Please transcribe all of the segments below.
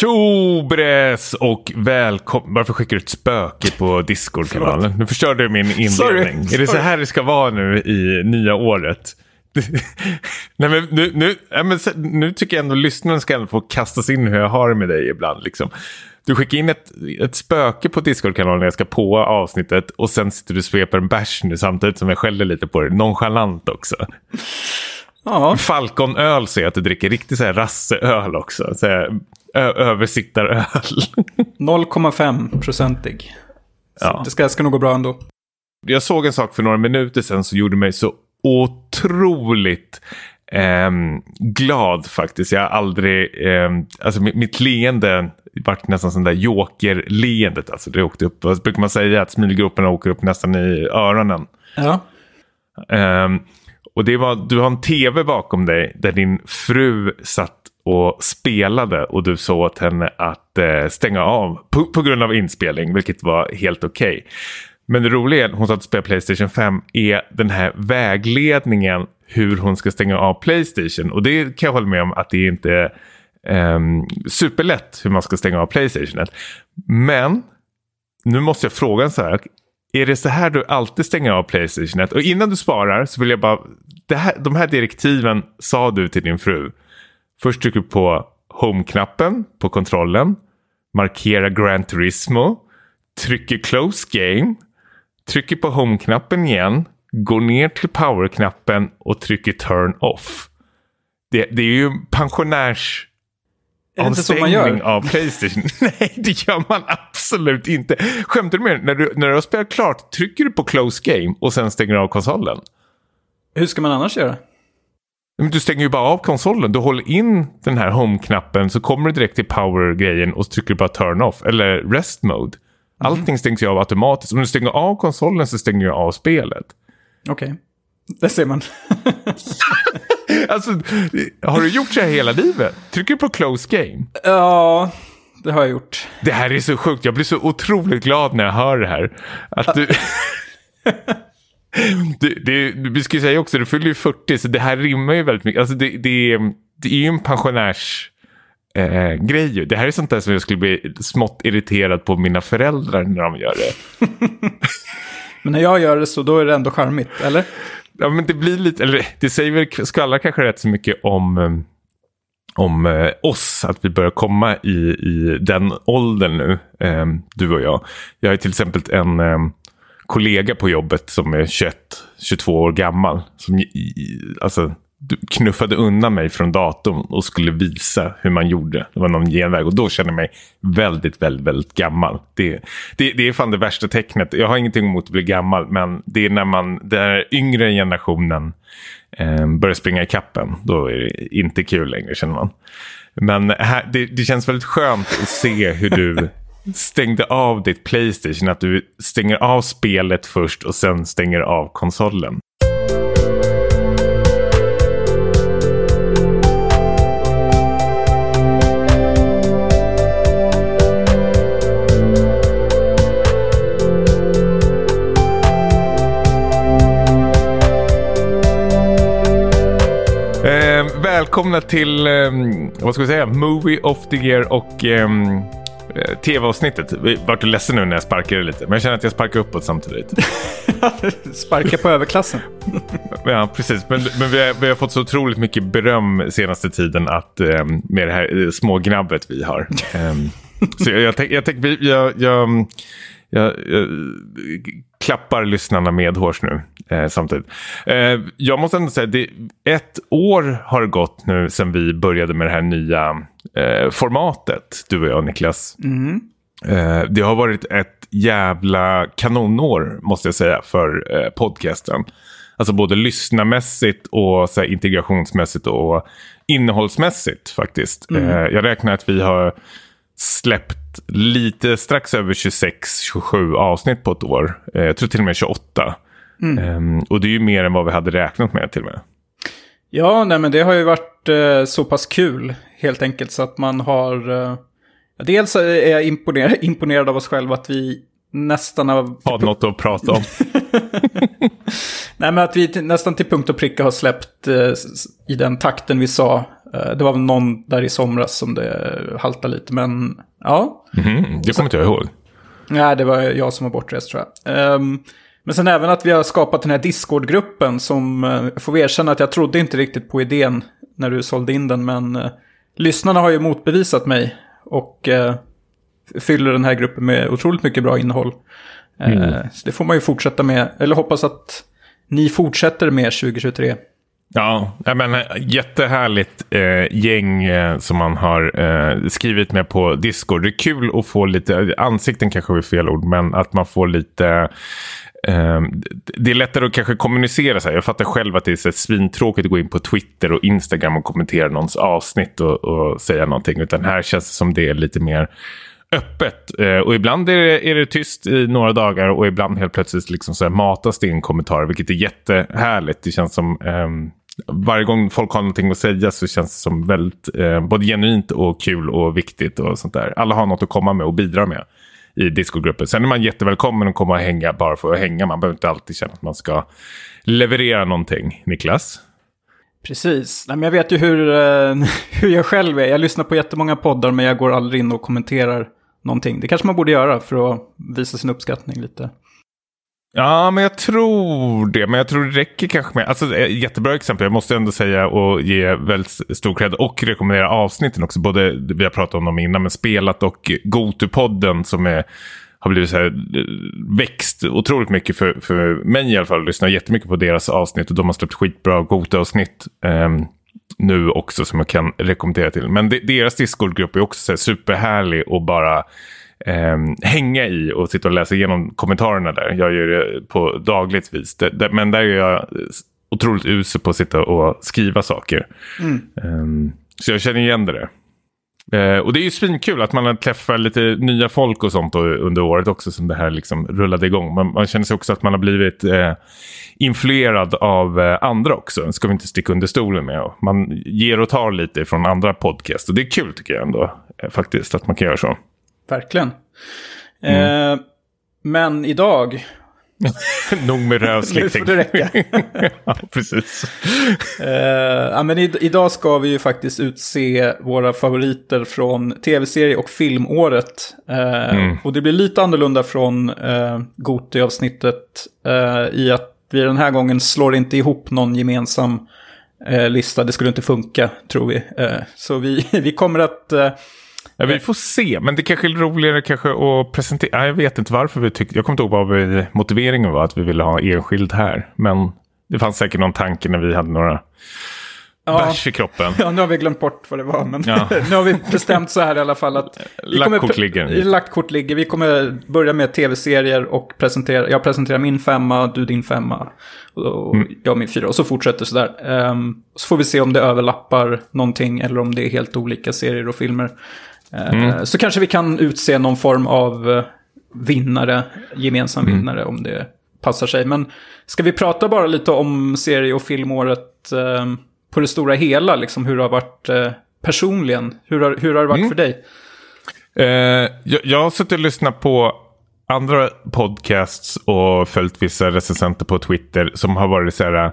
Tjobres och välkommen. Varför skickar du ett spöke på Discord-kanalen? Nu förstörde du min inledning. Sorry, Är det så här det ska vara nu i nya året? Nej, men nu, nu, ja, men nu tycker jag ändå lyssnaren ska ändå få kastas in hur jag har det med dig ibland. Liksom. Du skickar in ett, ett spöke på Discord-kanalen när jag ska på avsnittet och sen sitter du och sveper en bärs nu samtidigt som jag skäller lite på dig. Nonchalant också. Ja, Falconöl ser jag att du dricker. Riktigt så här rasseöl också. Så här, översittaröl. 0,5-procentig. Så Ja. det ska, ska nog gå bra ändå. jag såg en sak för några minuter sedan som gjorde mig så otroligt ehm, glad faktiskt. Jag har aldrig, ehm, alltså mitt, mitt leende vart nästan sån där joker-leendet. Alltså det åkte upp, vad brukar man säga, att smilgroparna åker upp nästan i öronen. Ja. Ehm, och det var, du har en tv bakom dig där din fru satt och spelade och du sa åt henne att eh, stänga av på, på grund av inspelning, vilket var helt okej. Men det roliga är att hon satt och spelade Playstation 5 är den här vägledningen hur hon ska stänga av Playstation. Och det kan jag hålla med om att det inte är eh, superlätt hur man ska stänga av Playstation. Men nu måste jag fråga en så här. Är det så här du alltid stänger av Playstation? Och innan du sparar så vill jag bara... Det här, de här direktiven sa du till din fru. Först trycker du på Home-knappen på kontrollen. Markera Gran Turismo. Trycker Close Game. Trycker på Home-knappen igen. Går ner till Power-knappen och trycker Turn Off. Det, det är ju pensionärs... Är det inte så man avstängning gör? av Playstation. Nej, det gör man absolut inte. Skämtar du med mig? När du, när du har spelat klart, trycker du på close game och sen stänger av konsolen? Hur ska man annars göra? Men du stänger ju bara av konsolen. Du håller in den här home-knappen så kommer du direkt till power-grejen och trycker bara turn off. Eller rest mode. Allting stängs ju av automatiskt. Om du stänger av konsolen så stänger du av spelet. Okej. Det ser man. Alltså, har du gjort så här hela livet? Trycker du på close game? ja, det har jag gjort. Det här är så sjukt. Jag blir så otroligt glad när jag hör det här. Att du... det, det, vi ska ju säga också, du fyller ju 40 så det här rimmar ju väldigt mycket. Alltså det, det, det är ju en pensionärs... Eh, grej. Det här är sånt där som jag skulle bli smått irriterad på mina föräldrar när de gör det. Men när jag gör det så då är det ändå charmigt, eller? Ja, men det blir lite, eller det säger väl skvallrar kanske rätt så mycket om, eh, om eh, oss, att vi börjar komma i, i den åldern nu, eh, du och jag. Jag har till exempel en eh, kollega på jobbet som är 21-22 år gammal. Som alltså, knuffade undan mig från datorn och skulle visa hur man gjorde. Det var någon genväg och då kände jag mig väldigt, väldigt, väldigt gammal. Det, det, det är fan det värsta tecknet. Jag har ingenting emot att bli gammal, men det är när man, den yngre generationen eh, börjar springa i kappen. Då är det inte kul längre känner man. Men här, det, det känns väldigt skönt att se hur du stängde av ditt Playstation. Att du stänger av spelet först och sen stänger av konsolen. Ehm, välkomna till, eh, vad ska vi säga, Movie of the Year och eh, tv-avsnittet. Vi vart ledsen nu när jag sparkade lite, men jag känner att jag sparkar uppåt samtidigt. Sparka på överklassen. ja, precis. Men, men vi, har, vi har fått så otroligt mycket beröm senaste tiden att, ehm, med det här eh, smågnabbet vi har. Ehm, så jag, jag, jag, jag, jag, jag, jag klappar lyssnarna medhårs nu eh, samtidigt. Eh, jag måste ändå säga, det, ett år har gått nu sedan vi började med det här nya eh, formatet, du och jag Niklas. Eh, det har varit ett jävla kanonår måste jag säga för eh, podcasten. Alltså både lyssnarmässigt och så här, integrationsmässigt och innehållsmässigt faktiskt. Eh, jag räknar att vi har släppt lite strax över 26-27 avsnitt på ett år. Eh, jag tror till och med 28. Ehm, och det är ju mer än vad vi hade räknat med till och med. Ja, nej men det har ju varit eh, så pass kul helt enkelt så att man har... Eh, dels är jag imponerad, imponerad av oss själva att vi nästan har... Har något att prata om. Nej men att vi nästan till punkt och pricka har släppt eh, i den takten vi sa Eh, det var väl någon där i somras som det haltade lite, men ja. Mm, det kommer inte jag ihåg. Nej, det var jag som var bortrest tror jag. Um, men sen även att vi har skapat den här Discord-gruppen som, uh, får vi erkänna att jag trodde inte riktigt på idén när du sålde in den, men uh, lyssnarna har ju motbevisat mig och uh, fyller den här gruppen med otroligt mycket bra innehåll. Mm. Så det får man ju fortsätta med, eller hoppas att ni fortsätter med 2023. Ja, men jättehärligt eh, gäng eh, som man har eh, skrivit med på Discord. Det är kul att få lite, ansikten kanske är fel ord, men att man får lite Ehm, det är lättare att kanske kommunicera. Så här. Jag fattar själv att det är så svintråkigt att gå in på Twitter och Instagram och kommentera någons avsnitt och, och säga någonting. Utan här känns det som det är lite mer öppet. Ehm, och ibland är det, är det tyst i några dagar och ibland helt plötsligt liksom så här matas det in kommentarer, vilket är jättehärligt. Det känns som um, varje gång folk har någonting att säga så känns det som väldigt eh, både genuint och kul och viktigt och sånt där. Alla har något att komma med och bidra med i discogruppen. Sen är man jättevälkommen att komma och hänga bara för att hänga. Man behöver inte alltid känna att man ska leverera någonting. Niklas? Precis. Nej, men jag vet ju hur, eh, hur jag själv är. Jag lyssnar på jättemånga poddar men jag går aldrig in och kommenterar någonting. Det kanske man borde göra för att visa sin uppskattning lite. Ja, men jag tror det. Men jag tror det räcker kanske med... Alltså, eh, jättebra exempel. Jag måste ändå säga och ge väldigt stor cred och rekommendera avsnitten också. Både, vi har pratat om dem innan, men Spelat och Gotupodden som är, har blivit så här, eh, växt otroligt mycket för, för mig i alla fall. Jag lyssnar jättemycket på deras avsnitt och de har släppt skitbra Gotu-avsnitt. Um, nu också som jag kan rekommendera till. Men de, deras Discord-grupp är också så här superhärlig och bara eh, hänga i och sitta och läsa igenom kommentarerna där. Jag gör det på dagligt vis. Det, det, men där är jag otroligt usel på att sitta och skriva saker. Mm. Um, så jag känner igen det där. Uh, och det är ju svinkul att man har träffat lite nya folk och sånt under året också som det här liksom rullade igång. Man, man känner sig också att man har blivit uh, influerad av uh, andra också. Det ska vi inte sticka under stolen med. Man ger och tar lite från andra podcast och det är kul tycker jag ändå faktiskt att man kan göra så. Verkligen. Mm. Eh, men idag... Nog med rövslickning. nu får det räcka. ja, precis. Eh, ja, men i, idag ska vi ju faktiskt utse våra favoriter från tv-serie och filmåret. Eh, mm. Och det blir lite annorlunda från eh, Goti-avsnittet eh, i att vi den här gången slår inte ihop någon gemensam eh, lista. Det skulle inte funka, tror vi. Eh, så vi, vi kommer att Ja, vi får se, men det kanske är roligare kanske att presentera. Jag vet inte varför vi tyckte, jag kommer inte ihåg vad motiveringen var att vi ville ha enskild här. Men det fanns säkert någon tanke när vi hade några ja. bärs i kroppen. Ja, nu har vi glömt bort vad det var. Men ja. nu har vi bestämt så här i alla fall att... Lagt ligger. Lagt ligger. Vi kommer börja med tv-serier och presentera. Jag presenterar min femma, du din femma. Och mm. jag min fyra. Och så fortsätter sådär. Um, så får vi se om det överlappar någonting eller om det är helt olika serier och filmer. Mm. Eh, så kanske vi kan utse någon form av eh, vinnare, gemensam mm. vinnare om det passar sig. Men ska vi prata bara lite om serie och filmåret eh, på det stora hela, liksom hur det har varit personligen? Hur har, hur har det varit mm. för dig? Eh, jag, jag har suttit och lyssnat på andra podcasts och följt vissa recensenter på Twitter som har varit så här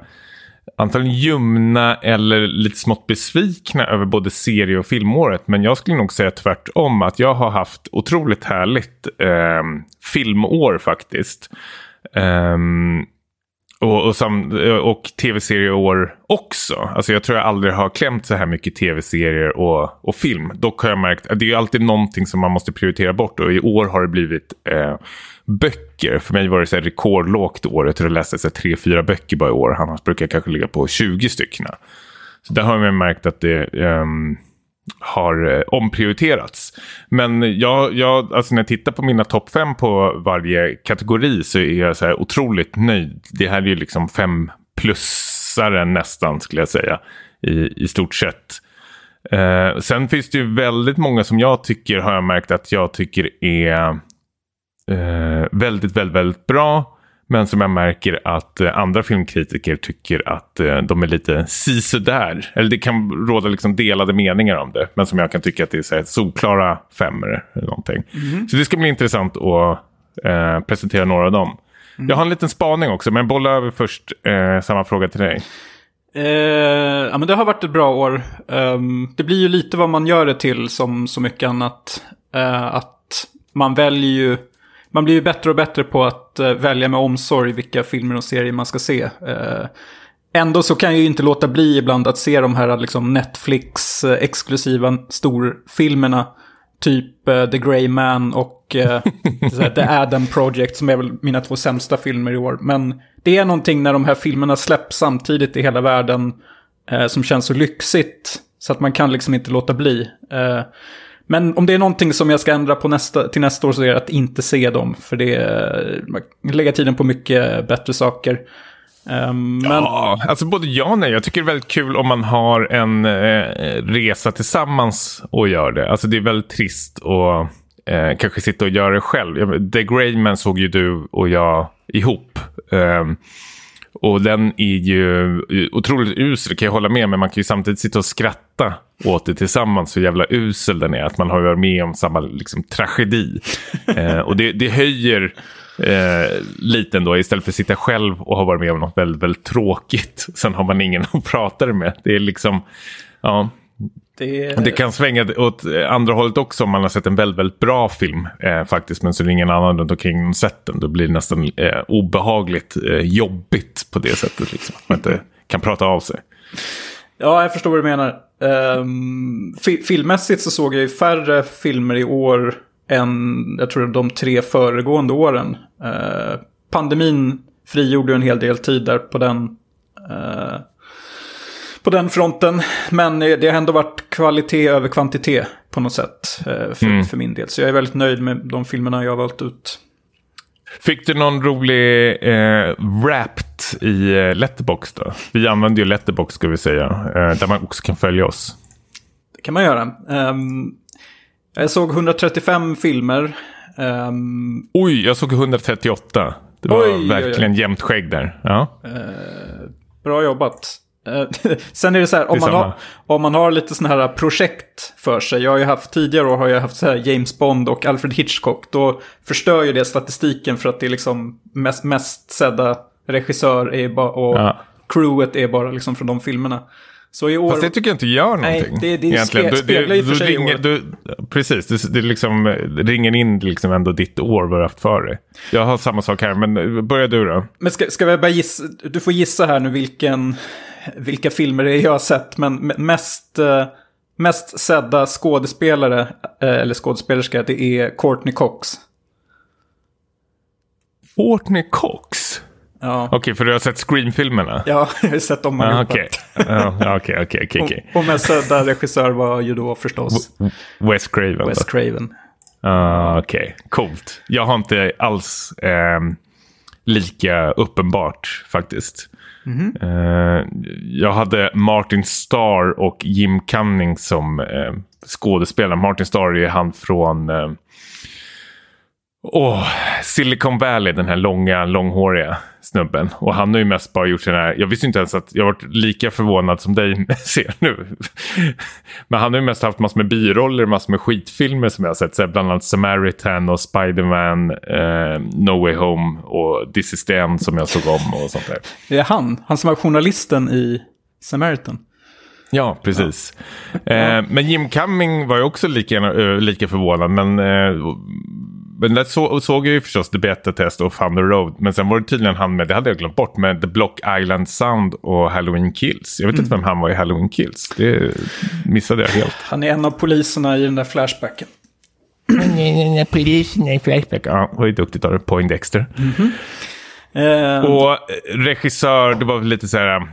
antagligen ljumna eller lite smått besvikna över både serie och filmåret. Men jag skulle nog säga tvärtom att jag har haft otroligt härligt eh, filmår faktiskt. Um, och, och, och tv-serieår också. Alltså jag tror jag aldrig har klämt så här mycket tv-serier och, och film. Dock har jag märkt att det är alltid någonting som man måste prioritera bort. Och i år har det blivit eh, böcker. För mig var det så här rekordlågt år. Jag tror jag läste så tre, fyra böcker bara i år. Annars brukar jag kanske ligga på 20 stycken. Så där har jag märkt att det um, har eh, omprioriterats. Men jag, jag, alltså när jag tittar på mina topp fem på varje kategori så är jag så här otroligt nöjd. Det här är ju liksom fem plussare nästan skulle jag säga. I, i stort sett. Eh, sen finns det ju väldigt många som jag tycker har jag märkt att jag tycker är eh, väldigt, väldigt, väldigt bra. Men som jag märker att eh, andra filmkritiker tycker att eh, de är lite sisådär. Eller det kan råda liksom delade meningar om det. Men som jag kan tycka att det är så här, solklara femmor eller någonting. Mm. Så det ska bli intressant att eh, presentera några av dem. Mm. Jag har en liten spaning också, men bolla över först eh, samma fråga till dig. Eh, ja, men det har varit ett bra år. Um, det blir ju lite vad man gör det till som så mycket annat. Uh, att man väljer ju, man blir ju bättre och bättre på att eh, välja med omsorg vilka filmer och serier man ska se. Eh, ändå så kan jag ju inte låta bli ibland att se de här liksom, Netflix-exklusiva eh, storfilmerna. Typ The Grey Man och The Adam Project som är väl mina två sämsta filmer i år. Men det är någonting när de här filmerna släpps samtidigt i hela världen uh, som känns så lyxigt. Så att man kan liksom inte låta bli. Men om det är någonting som jag ska ändra på nästa, till nästa år så är det att inte se dem. För det är, lägga lägger tiden på mycket bättre saker. Um, men... Ja, alltså både ja och nej. Jag tycker det är väldigt kul om man har en eh, resa tillsammans och gör det. Alltså det är väldigt trist att eh, kanske sitta och göra det själv. The Greyman såg ju du och jag ihop. Um, och den är ju otroligt usel, kan jag hålla med. Men man kan ju samtidigt sitta och skratta åt det tillsammans. Så jävla usel den är. Att man har varit med om samma liksom, tragedi. eh, och det, det höjer eh, lite ändå. Istället för att sitta själv och ha varit med om något väldigt, väldigt tråkigt. Sen har man ingen att prata med. Det är liksom... Ja, det... det... kan svänga åt andra hållet också om man har sett en väldigt, väldigt bra film eh, faktiskt. Men så är det ingen annan runt omkring som sett den. Då blir det nästan eh, obehagligt eh, jobbigt på det sättet. Liksom. Att man inte kan prata av sig. Ja, jag förstår vad du menar. Um, fi filmmässigt så såg jag ju färre filmer i år än jag tror de tre föregående åren. Uh, pandemin frigjorde en hel del tid där på den. Uh, på den fronten. Men det har ändå varit kvalitet över kvantitet på något sätt eh, för, mm. för min del. Så jag är väldigt nöjd med de filmerna jag har valt ut. Fick du någon rolig eh, Wrapped i eh, Letterbox då? Vi använder ju Letterbox ska vi säga. Eh, där man också kan följa oss. Det kan man göra. Um, jag såg 135 filmer. Um, oj, jag såg 138. Det var oj, verkligen oj, oj. jämnt skägg där. Ja. Uh, bra jobbat. Eh, sen är det så här, om man, har, om man har lite sådana här projekt för sig. Jag har ju haft tidigare år har jag haft så här James Bond och Alfred Hitchcock. Då förstör ju det statistiken för att det är liksom mest, mest sedda regissör är bara, och ja. crewet är bara liksom från de filmerna. Så i år... Fast det tycker jag inte gör någonting. Nej, det, det egentligen. speglar ju för sig ringer, år. Du, precis, det, det, liksom, ringer in liksom ändå ditt år vad du haft för dig. Jag har samma sak här, men börja du då. Men ska, ska vi bara gissa, du får gissa här nu vilken, vilka filmer det är jag har sett, men mest, eh, mest sedda skådespelare, eh, eller skådespelerska, det är Courtney Cox. Courtney Cox? Ja. Okej, okay, för du har sett Scream-filmerna? Ja, jag har sett dem allihopa. Okej, okej, okej. Och mest sedda regissör var ju då förstås... Wes Craven. Wes Craven. Uh, okej, okay. coolt. Jag har inte alls eh, lika uppenbart faktiskt. Mm -hmm. eh, jag hade Martin Starr och Jim Cunning som eh, skådespelare. Martin Starr är han från eh, oh, Silicon Valley, den här långa, långhåriga snubben. Och han har ju mest bara gjort här, jag visste inte ens att jag varit lika förvånad som dig ser nu. Men han har ju mest haft massor med biroller, massor med skitfilmer som jag har sett. Så bland annat Samaritan och Spiderman, eh, No Way Home och This is the End som jag såg om och sånt där. Det är han, han som var journalisten i Samaritan. Ja, precis. Ja. Eh, men Jim Cumming var ju också lika, äh, lika förvånad. Men eh, men där så, såg jag ju förstås The Beta Test och the Road. Men sen var det tydligen han med, det hade jag glömt bort, med The Block Island Sound och Halloween Kills. Jag vet mm. inte vem han var i Halloween Kills. Det missade jag helt. Han är en av poliserna i den där Flashbacken. Polisen i Flashback. Ja, var ju duktigt av det. Poindexter. Mm -hmm. uh... Och regissör, det var lite så här... Eh,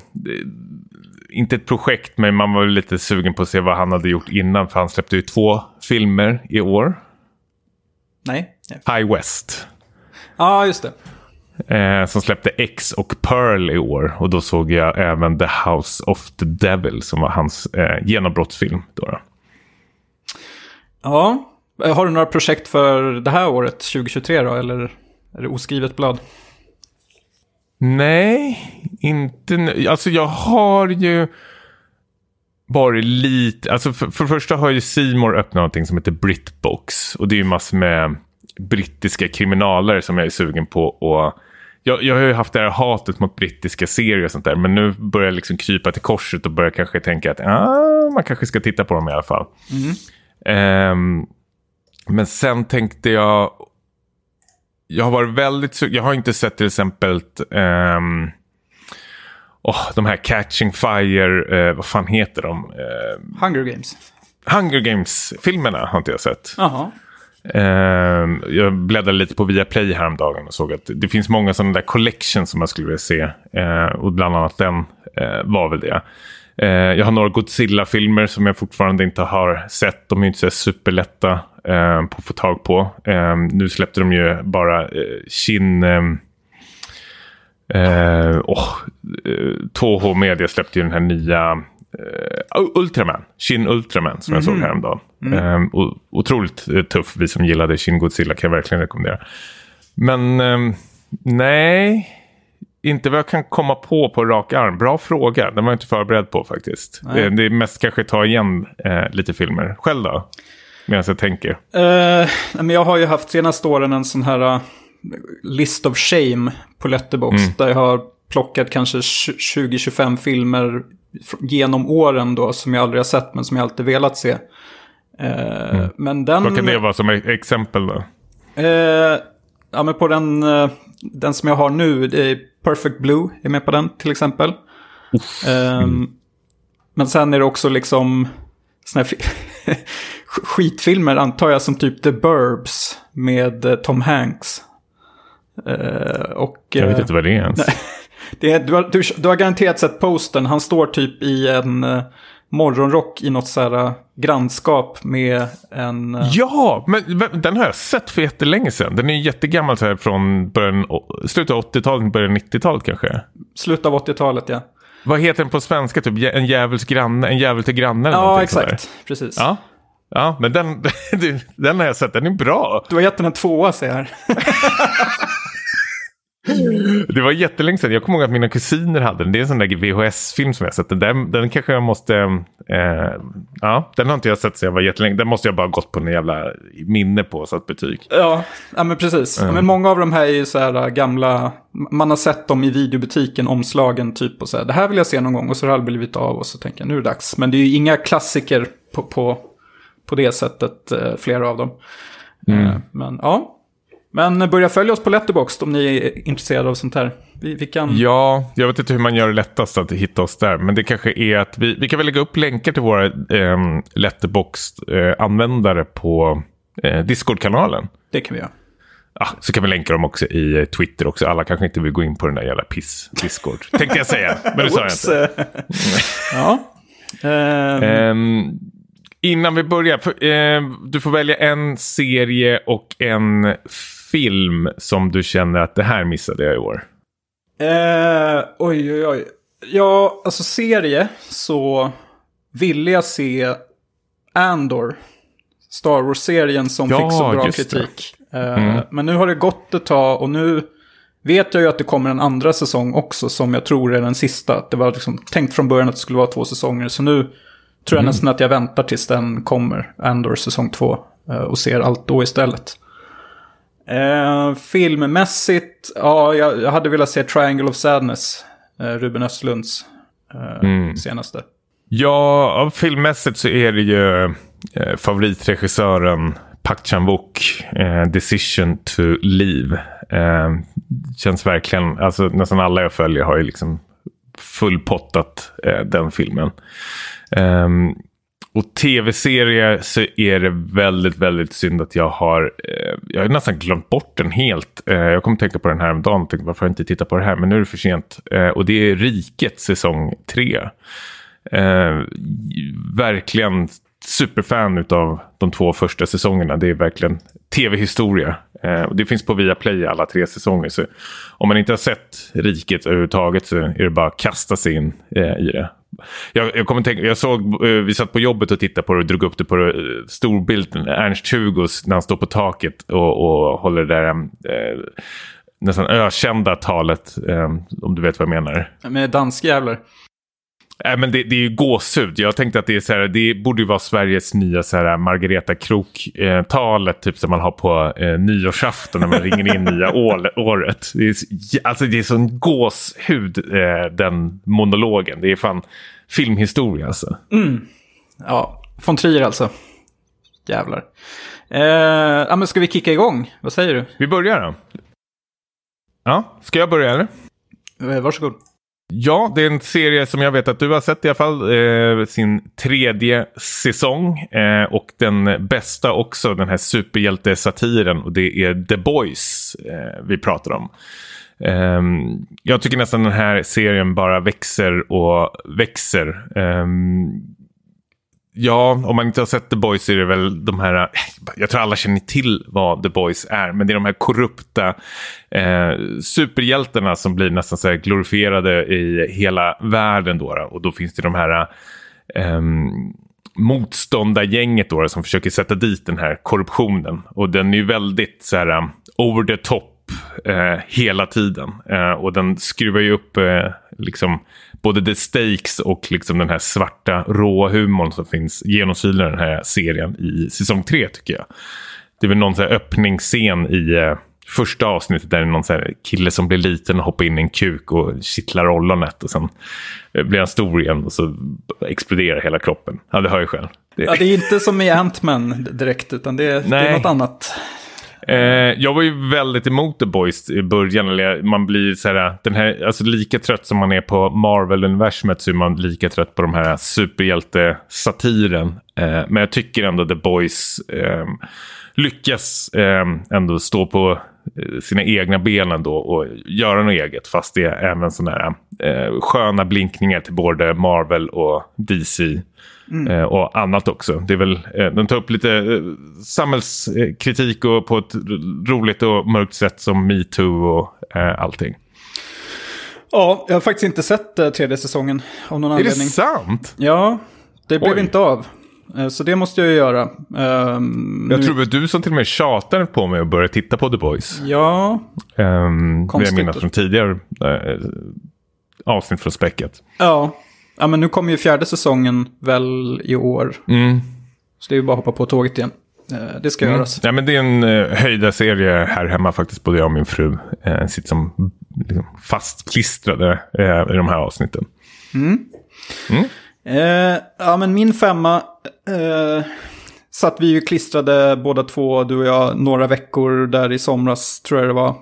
inte ett projekt, men man var lite sugen på att se vad han hade gjort innan. För han släppte ju två filmer i år. Nej. High West. Ja, ah, just det. Eh, som släppte X och Pearl i år. Och då såg jag även The House of the Devil som var hans eh, genombrottsfilm. Då, då. Ja, har du några projekt för det här året, 2023 då? Eller är det oskrivet blad? Nej, inte nu. Alltså jag har ju varit lite, alltså för, för det första har ju Simor öppnat någonting som heter Britbox. Och det är ju massor med brittiska kriminaler som jag är sugen på att jag, jag har ju haft det här hatet mot brittiska serier och sånt där. Men nu börjar jag liksom krypa till korset och börjar kanske tänka att ah, man kanske ska titta på dem i alla fall. Um, men sen tänkte jag... Jag har varit väldigt Jag har inte sett till exempel... Um, oh, de här Catching Fire, uh, vad fan heter de? Uh, Hunger Games. Hunger Games-filmerna har inte jag sett. Jaha. Uh, jag bläddrade lite på Viaplay häromdagen och såg att det finns många sådana där collections som jag skulle vilja se. Uh, och bland annat den uh, var väl det. Ehm, jag har några Godzilla-filmer som jag fortfarande inte har sett. De är inte så superlätta på att få tag på. nu släppte de ju bara eh, Shin... Eh, oh, 2H Media släppte ju den här nya Uh, Ultraman, Shin Ultraman som mm. jag såg mhm. häromdagen. Mm. Um, otroligt uh, tuff, vi som gillade Shin Godzilla kan jag verkligen rekommendera. Men um, nej, inte vad jag kan komma på på rak arm. Bra fråga, den var jag inte förberedd på faktiskt. Det, det, är mest kanske ta igen uh, lite filmer. Själv då? Medan jag tänker. men jag har ju haft senaste åren en sån här list of shame på Letterbox. Mm. Där jag har plockat kanske 20-25 filmer genom åren då som jag aldrig har sett men som jag alltid velat se. Eh, mm. men den... Vad kan det vara som exempel då? Eh, ja men på den, eh, den som jag har nu, det är Perfect Blue, är med på den till exempel. Mm. Men sen är det också liksom såna här skitfilmer antar jag som typ The Burbs med Tom Hanks. och, jag vet inte vad det är ens. Det du, har, du, du har garanterat sett posten. Han står typ i en uh, morgonrock i något så här uh, grannskap med en... Uh... Ja, men den har jag sett för jättelänge sedan. Den är jättegammal så här från början, slutet av 80-talet, början 90-talet kanske. Slutet av 80-talet, ja. Vad heter den på svenska? Typ en djävuls granne, en djävul till grannen? Ja, exakt. Precis. Ja. Ja, men den, den har jag sett. Den är bra. Du har gett den en tvåa, ser jag. Det var jättelänge sedan. Jag kommer ihåg att mina kusiner hade den. Det är en sån där VHS-film som jag sett. Den, den kanske jag måste... Eh, ja, den har inte jag sett sedan jag var jättelänge. Den måste jag bara gått på en jävla minne på så att betyg. Ja, ja men precis. Mm. Men många av de här är ju så här gamla... Man har sett dem i videobutiken, omslagen typ. Och så här, det här vill jag se någon gång. Och så har det aldrig blivit av. Och så tänker jag, nu är det dags. Men det är ju inga klassiker på, på, på det sättet, eh, flera av dem. Mm. Eh, men ja, men börja följa oss på Letterboxd om ni är intresserade av sånt här. Vi, vi kan... Ja, jag vet inte hur man gör det lättast att hitta oss där. Men det kanske är att vi, vi kan väl lägga upp länkar till våra eh, Letterboxd-användare på eh, Discord-kanalen. Det kan vi göra. Ja, så kan vi länka dem också i eh, Twitter också. Alla kanske inte vill gå in på den där jävla piss-discord. Tänkte jag säga, men det sa jag inte. ja. Um, innan vi börjar, för, eh, du får välja en serie och en film som du känner att det här missade jag i år? Eh, oj, oj, oj. Ja, alltså serie så ville jag se Andor. Star Wars-serien som ja, fick så bra kritik. Eh, mm. Men nu har det gått ett tag och nu vet jag ju att det kommer en andra säsong också som jag tror är den sista. Det var liksom tänkt från början att det skulle vara två säsonger. Så nu tror jag mm. nästan att jag väntar tills den kommer, Andor säsong två. Eh, och ser allt då istället. Eh, filmmässigt, ja, jag, hade velat se Triangle of Sadness. Eh, Ruben Östlunds eh, mm. senaste. Ja, filmmässigt så är det ju eh, favoritregissören Park Chan-wook, eh, Decision to Leave. Eh, känns verkligen, alltså nästan alla jag följer har ju liksom fullpottat den filmen. Och tv-serier så är det väldigt, väldigt synd att jag har, eh, jag har nästan glömt bort den helt. Eh, jag kommer tänka på den här om dagen och tänkte varför har jag inte tittat på det här, men nu är det för sent. Eh, och det är Riket säsong 3. Eh, verkligen superfan av de två första säsongerna. Det är verkligen tv-historia. Eh, och det finns på Viaplay alla tre säsonger. Så om man inte har sett Riket överhuvudtaget så är det bara att kasta sig in eh, i det. Jag, jag, kommer tänka, jag såg, eh, vi satt på jobbet och tittade på det och drog upp det på eh, storbilden. Ernst-Hugos när han står på taket och, och håller det där eh, nästan ökända talet. Eh, om du vet vad jag menar. Med danskjävlar? Äh, men det, det är ju gåshud. Jag tänkte att det, är så här, det borde ju vara Sveriges nya så här, Margareta Krook-talet. typ som man har på eh, nyårsafton när man ringer in nya år, året. Det är, alltså det är sån gåshud, eh, den monologen. Det är fan filmhistoria alltså. Mm. Ja, von Trier alltså. Jävlar. Eh, ja, men ska vi kicka igång? Vad säger du? Vi börjar då. Ja, ska jag börja eller? Eh, varsågod. Ja, det är en serie som jag vet att du har sett i alla fall. Eh, sin tredje säsong. Eh, och den bästa också, den här superhjältesatiren. Och det är The Boys eh, vi pratar om. Ehm, jag tycker nästan den här serien bara växer och växer. Ehm, Ja, om man inte har sett The Boys är det väl de här, eh, jag tror alla känner till vad The Boys är, men det är de här korrupta eh, superhjältarna som blir nästan så här glorifierade i hela världen då. Och då finns det de här eh, motståndargänget då som försöker sätta dit den här korruptionen. Och den är ju väldigt så här eh, over the top eh, hela tiden. Eh, och den skruvar ju upp eh, liksom både the stakes och liksom den här svarta råa humorn som finns genomsyrar den här serien i säsong tre tycker jag. Det är väl någon så öppningsscen i eh, första avsnittet där det är någon så kille som blir liten och hoppar in i en kuk och kittlar ollonet och sen eh, blir han stor igen och så exploderar hela kroppen. Ja, det hör jag själv. Det... Ja, det är inte som i Ant-Man direkt, utan det är, det är något annat. Eh, jag var ju väldigt emot The Boys i början. Eller man blir så här, den här, alltså lika trött som man är på Marvel-universumet så är man lika trött på de här superhjälte-satiren. Eh, men jag tycker ändå The Boys eh, lyckas eh, ändå stå på eh, sina egna ben ändå och göra något eget. Fast det är även sådana här eh, sköna blinkningar till både Marvel och DC. Mm. Eh, och annat också. Det är väl, eh, den tar upp lite eh, samhällskritik och på ett roligt och mörkt sätt som metoo och eh, allting. Ja, jag har faktiskt inte sett tredje säsongen av någon är anledning. Är det sant? Ja, det blev Oj. inte av. Så det måste jag ju göra. Um, jag tror det var du som till och med tjatade på mig att börja titta på The Boys. Ja. Um, Konstigt. Det jag minns från tidigare uh, avsnitt från Späcket. Ja, Ja, men nu kommer ju fjärde säsongen väl i år. Mm. Så det är ju bara att hoppa på tåget igen. Eh, det ska mm. göras. Ja, men det är en uh, höjda serie här hemma faktiskt. Både jag och min fru uh, sitter som liksom, fastklistrade uh, i de här avsnitten. Mm. Mm. Uh, ja, men min femma uh, satt vi ju klistrade båda två, du och jag, några veckor där i somras, tror jag det var.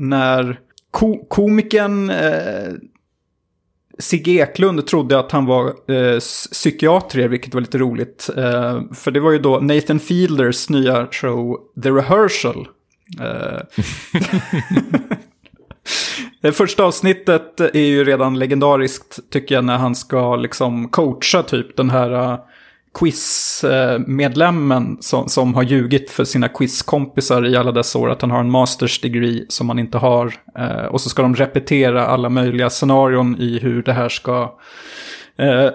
när ko komikern Sigge Eklund trodde att han var eh, psykiatriker, vilket var lite roligt. Eh, för det var ju då Nathan Fielders nya show The Rehearsal. Eh, första avsnittet är ju redan legendariskt, tycker jag, när han ska liksom coacha typ den här eh, quizmedlemmen som, som har ljugit för sina quizkompisar i alla dessa år att han har en masters degree som han inte har. Eh, och så ska de repetera alla möjliga scenarion i hur det här ska eh,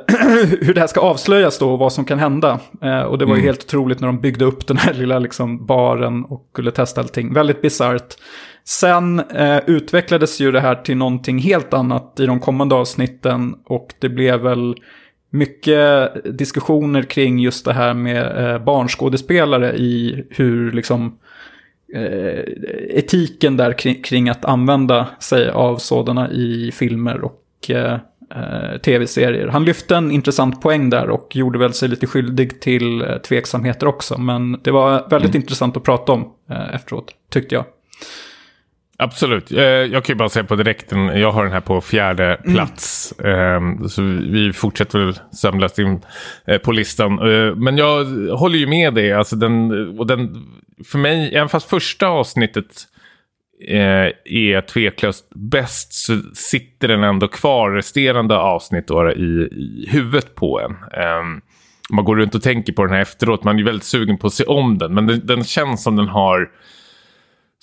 hur det här ska avslöjas då och vad som kan hända. Eh, och det var ju mm. helt otroligt när de byggde upp den här lilla liksom, baren och skulle testa allting. Väldigt bisarrt. Sen eh, utvecklades ju det här till någonting helt annat i de kommande avsnitten och det blev väl mycket diskussioner kring just det här med eh, barnskådespelare i hur liksom eh, etiken där kring, kring, att använda sig av sådana i filmer och eh, eh, tv-serier. Han lyfte en intressant poäng där och gjorde väl sig lite skyldig till eh, tveksamheter också. Men det var väldigt mm. intressant att prata om eh, efteråt, tyckte jag. Absolut. Eh, jag kan ju bara säga på direkten, jag har den här på fjärde mm. plats. Mm. Så vi fortsätter väl samlas in eh, på listan. Eh, men jag håller ju med dig. Alltså den, och den, för mig, även fast första avsnittet är tveklöst bäst så sitter den ändå kvar resterande avsnitt då, i, i huvudet på en. Ehm, man går runt och tänker på den här efteråt. Man är väldigt sugen på att se om den. Men den, den känns som den har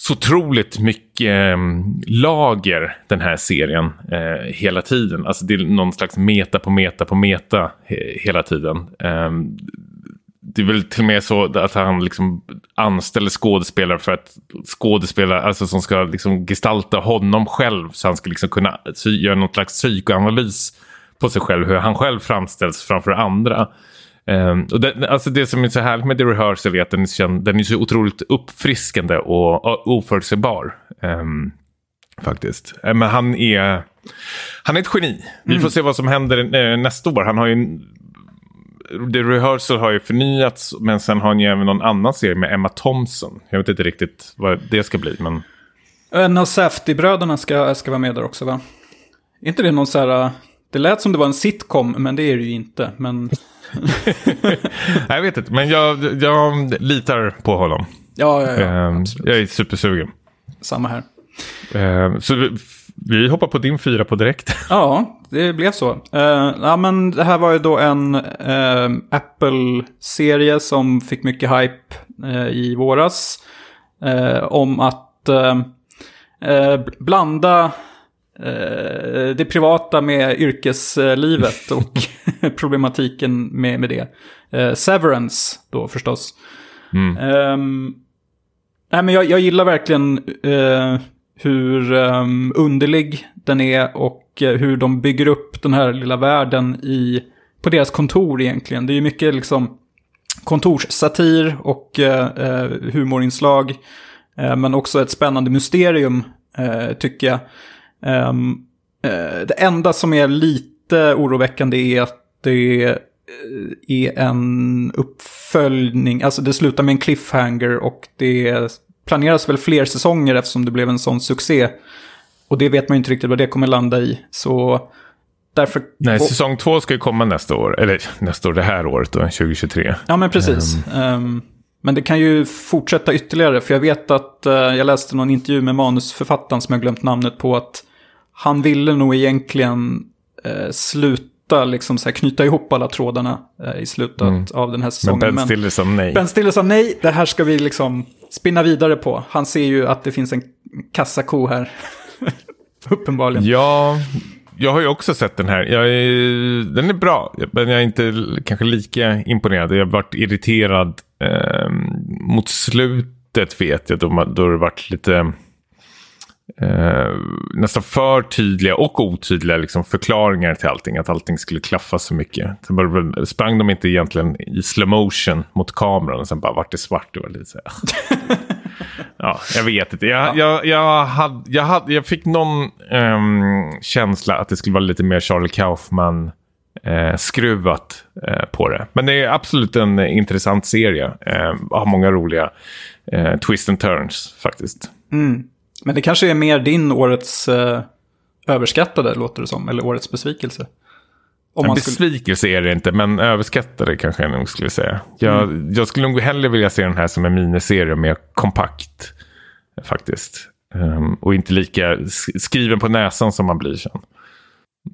så otroligt mycket eh, lager den här serien eh, hela tiden. Alltså det är någon slags meta på meta på meta he hela tiden. Eh, det är väl till och med så att han liksom anställer skådespelare för att skådespelare alltså som ska liksom gestalta honom själv så han ska liksom kunna göra någon slags psykoanalys på sig själv, hur han själv framställs framför andra. Um, och det, alltså det som är så härligt med The Rehearsal är att den den är så otroligt uppfriskande och, och oförutsägbar. Um, faktiskt. Uh, men han är, han är ett geni. Vi mm. får se vad som händer uh, nästa år. Han har ju The Rehearsal har ju förnyats, men sen har han ju även någon annan serie med Emma Thompson. Jag vet inte riktigt vad det ska bli, men... En av Safety-bröderna ska, ska vara med där också, va? Är inte det någon så här... Det lät som det var en sitcom, men det är det ju inte. Men... jag vet inte, men jag, jag litar på honom. Ja, ja, ja ehm, Jag är supersugen. Samma här. Ehm, så vi, vi hoppar på din fyra på direkt. Ja, det blev så. Uh, ja, men det här var ju då en uh, Apple-serie som fick mycket hype uh, i våras. om att blanda det privata med yrkeslivet och problematiken med, med det. Severance då förstås. Mm. Um, nej, men jag, jag gillar verkligen hur um, underlig den är och uh, hur de bygger upp den här lilla världen i, på deras kontor egentligen. Det är ju mycket liksom kontorssatir och uh, humorinslag. Uh, men också ett spännande mysterium, tycker jag. Um, det enda som är lite oroväckande är att det är en uppföljning, alltså det slutar med en cliffhanger och det planeras väl fler säsonger eftersom det blev en sån succé. Och det vet man ju inte riktigt vad det kommer landa i. Så därför... Nej, säsong två ska ju komma nästa år. Eller nästa år, det här året då, 2023. Ja, men precis. Um... Um, men det kan ju fortsätta ytterligare. För jag vet att uh, jag läste någon intervju med manusförfattaren som jag glömt namnet på. Att han ville nog egentligen uh, sluta liksom så här, knyta ihop alla trådarna uh, i slutet mm. av den här säsongen. Men Ben Stiller sa nej. Ben Stiller sa nej, det här ska vi liksom spinna vidare på. Han ser ju att det finns en kassako här. Uppenbarligen. Ja, jag har ju också sett den här. Är, den är bra, men jag är inte kanske lika imponerad. Jag har varit irriterad eh, mot slutet vet jag, då, då det varit lite eh, nästan för tydliga och otydliga liksom, förklaringar till allting. Att allting skulle klaffa så mycket. Sen bara, sprang de inte egentligen i slow motion mot kameran och sen bara vart det svart. Det var lite så ja, jag vet inte. Jag, jag, jag, hade, jag, hade, jag fick någon um, känsla att det skulle vara lite mer Charlie Kaufman eh, skruvat eh, på det. Men det är absolut en intressant serie. Eh, har många roliga eh, twist and turns faktiskt. Mm. Men det kanske är mer din årets eh, överskattade, låter det som. Eller årets besvikelse. Om en besvikelse skulle... är det inte, men överskattade kanske jag nog skulle säga. Jag, mm. jag skulle nog hellre vilja se den här som en miniserie, mer kompakt. Faktiskt. Um, och inte lika skriven på näsan som man blir sen.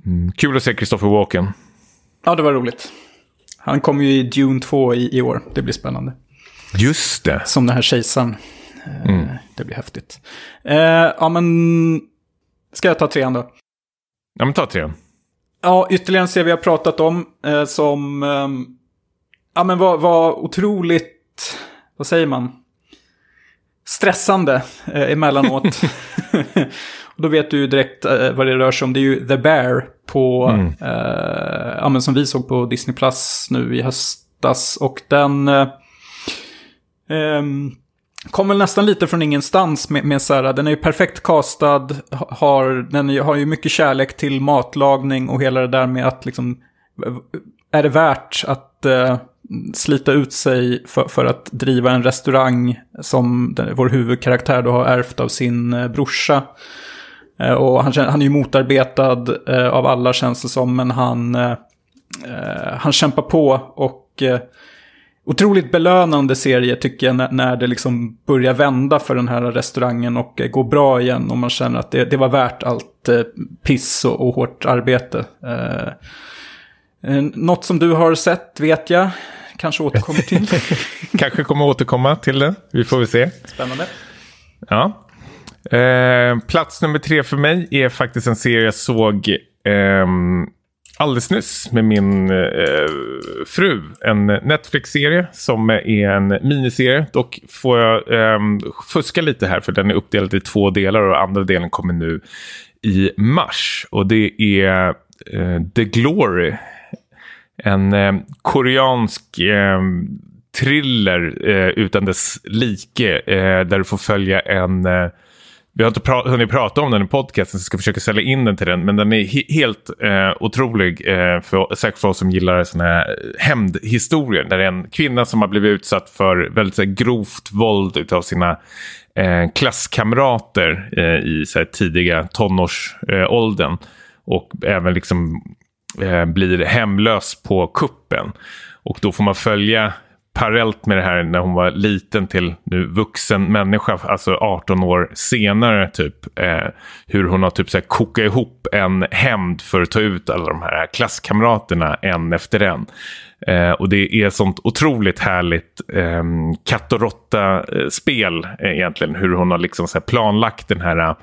Mm, kul att se Christopher Walken. Ja, det var roligt. Han kommer ju i Dune 2 i, i år. Det blir spännande. Just det. Som den här kejsaren. Eh, mm. Det blir häftigt. Eh, ja, men... Ska jag ta trean då? Ja, men ta trean. Ja, ytterligare en serie vi har pratat om eh, som... Eh, ja, men var, var otroligt... Vad säger man? Stressande eh, emellanåt. Och då vet du ju direkt eh, vad det rör sig om. Det är ju The Bear på... Mm. Eh, ja, men som vi såg på Disney Plus nu i höstas. Och den... Eh, Kommer kom väl nästan lite från ingenstans med, med så här, den är ju perfekt castad, har, den har ju mycket kärlek till matlagning och hela det där med att liksom, är det värt att uh, slita ut sig för, för, att driva en restaurang som den, vår huvudkaraktär då har ärvt av sin uh, brorsa. Uh, och han, han är ju motarbetad av alla känns det som, men han, han kämpar på och otroligt belönande serie tycker jag när, det liksom börjar vända för den här restaurangen och går bra igen och man känner att det, det var värt allt eh, piss och, och hårt arbete. Eh, eh något som du har sett vet jag, kanske återkommer till. kanske kommer återkomma till det, vi får väl se. Spännande. Ja. Eh, plats nummer tre för mig är faktiskt en serie jag såg eh, alldeles nyss med min eh, fru. En Netflix-serie som är en miniserie. Dock får jag eh, fuska lite här för den är uppdelad i två delar och andra delen kommer nu i mars. Och det är eh, The Glory. En eh, koreansk eh, thriller eh, utan dess like. Eh, där du får följa en... Eh, vi har inte pra hunnit prata om den i podcasten så jag ska försöka sälja in den till den. Men den är he helt eh, otrolig, eh, för, säkert för oss som gillar såna här hämndhistorier. Där det är en kvinna som har blivit utsatt för väldigt så här, grovt våld av sina eh, klasskamrater eh, i så här, tidiga tonårsåldern. Eh, och även liksom eh, blir hemlös på kuppen. Och då får man följa parallellt med det här när hon var liten till nu vuxen människa, alltså 18 år senare typ. Eh, hur hon har typ så här kokat ihop en hämnd för att ta ut alla de här klasskamraterna en efter en. Eh, och det är sånt otroligt härligt eh, katt och råtta-spel eh, eh, egentligen. Hur hon har liksom så planlagt den här eh,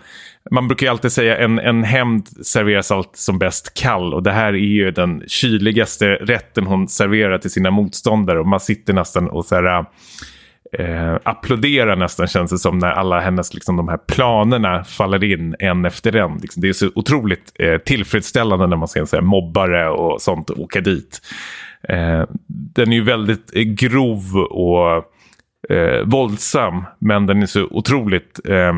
man brukar ju alltid säga en, en hämnd serveras alltid som bäst kall och det här är ju den kyligaste rätten hon serverar till sina motståndare och man sitter nästan och så här, eh, eh, applåderar nästan känns det som när alla hennes liksom, de här planerna faller in en efter en. Liksom, det är så otroligt eh, tillfredsställande när man ser en så här, mobbare och sånt åka dit. Eh, den är ju väldigt eh, grov och eh, våldsam men den är så otroligt eh,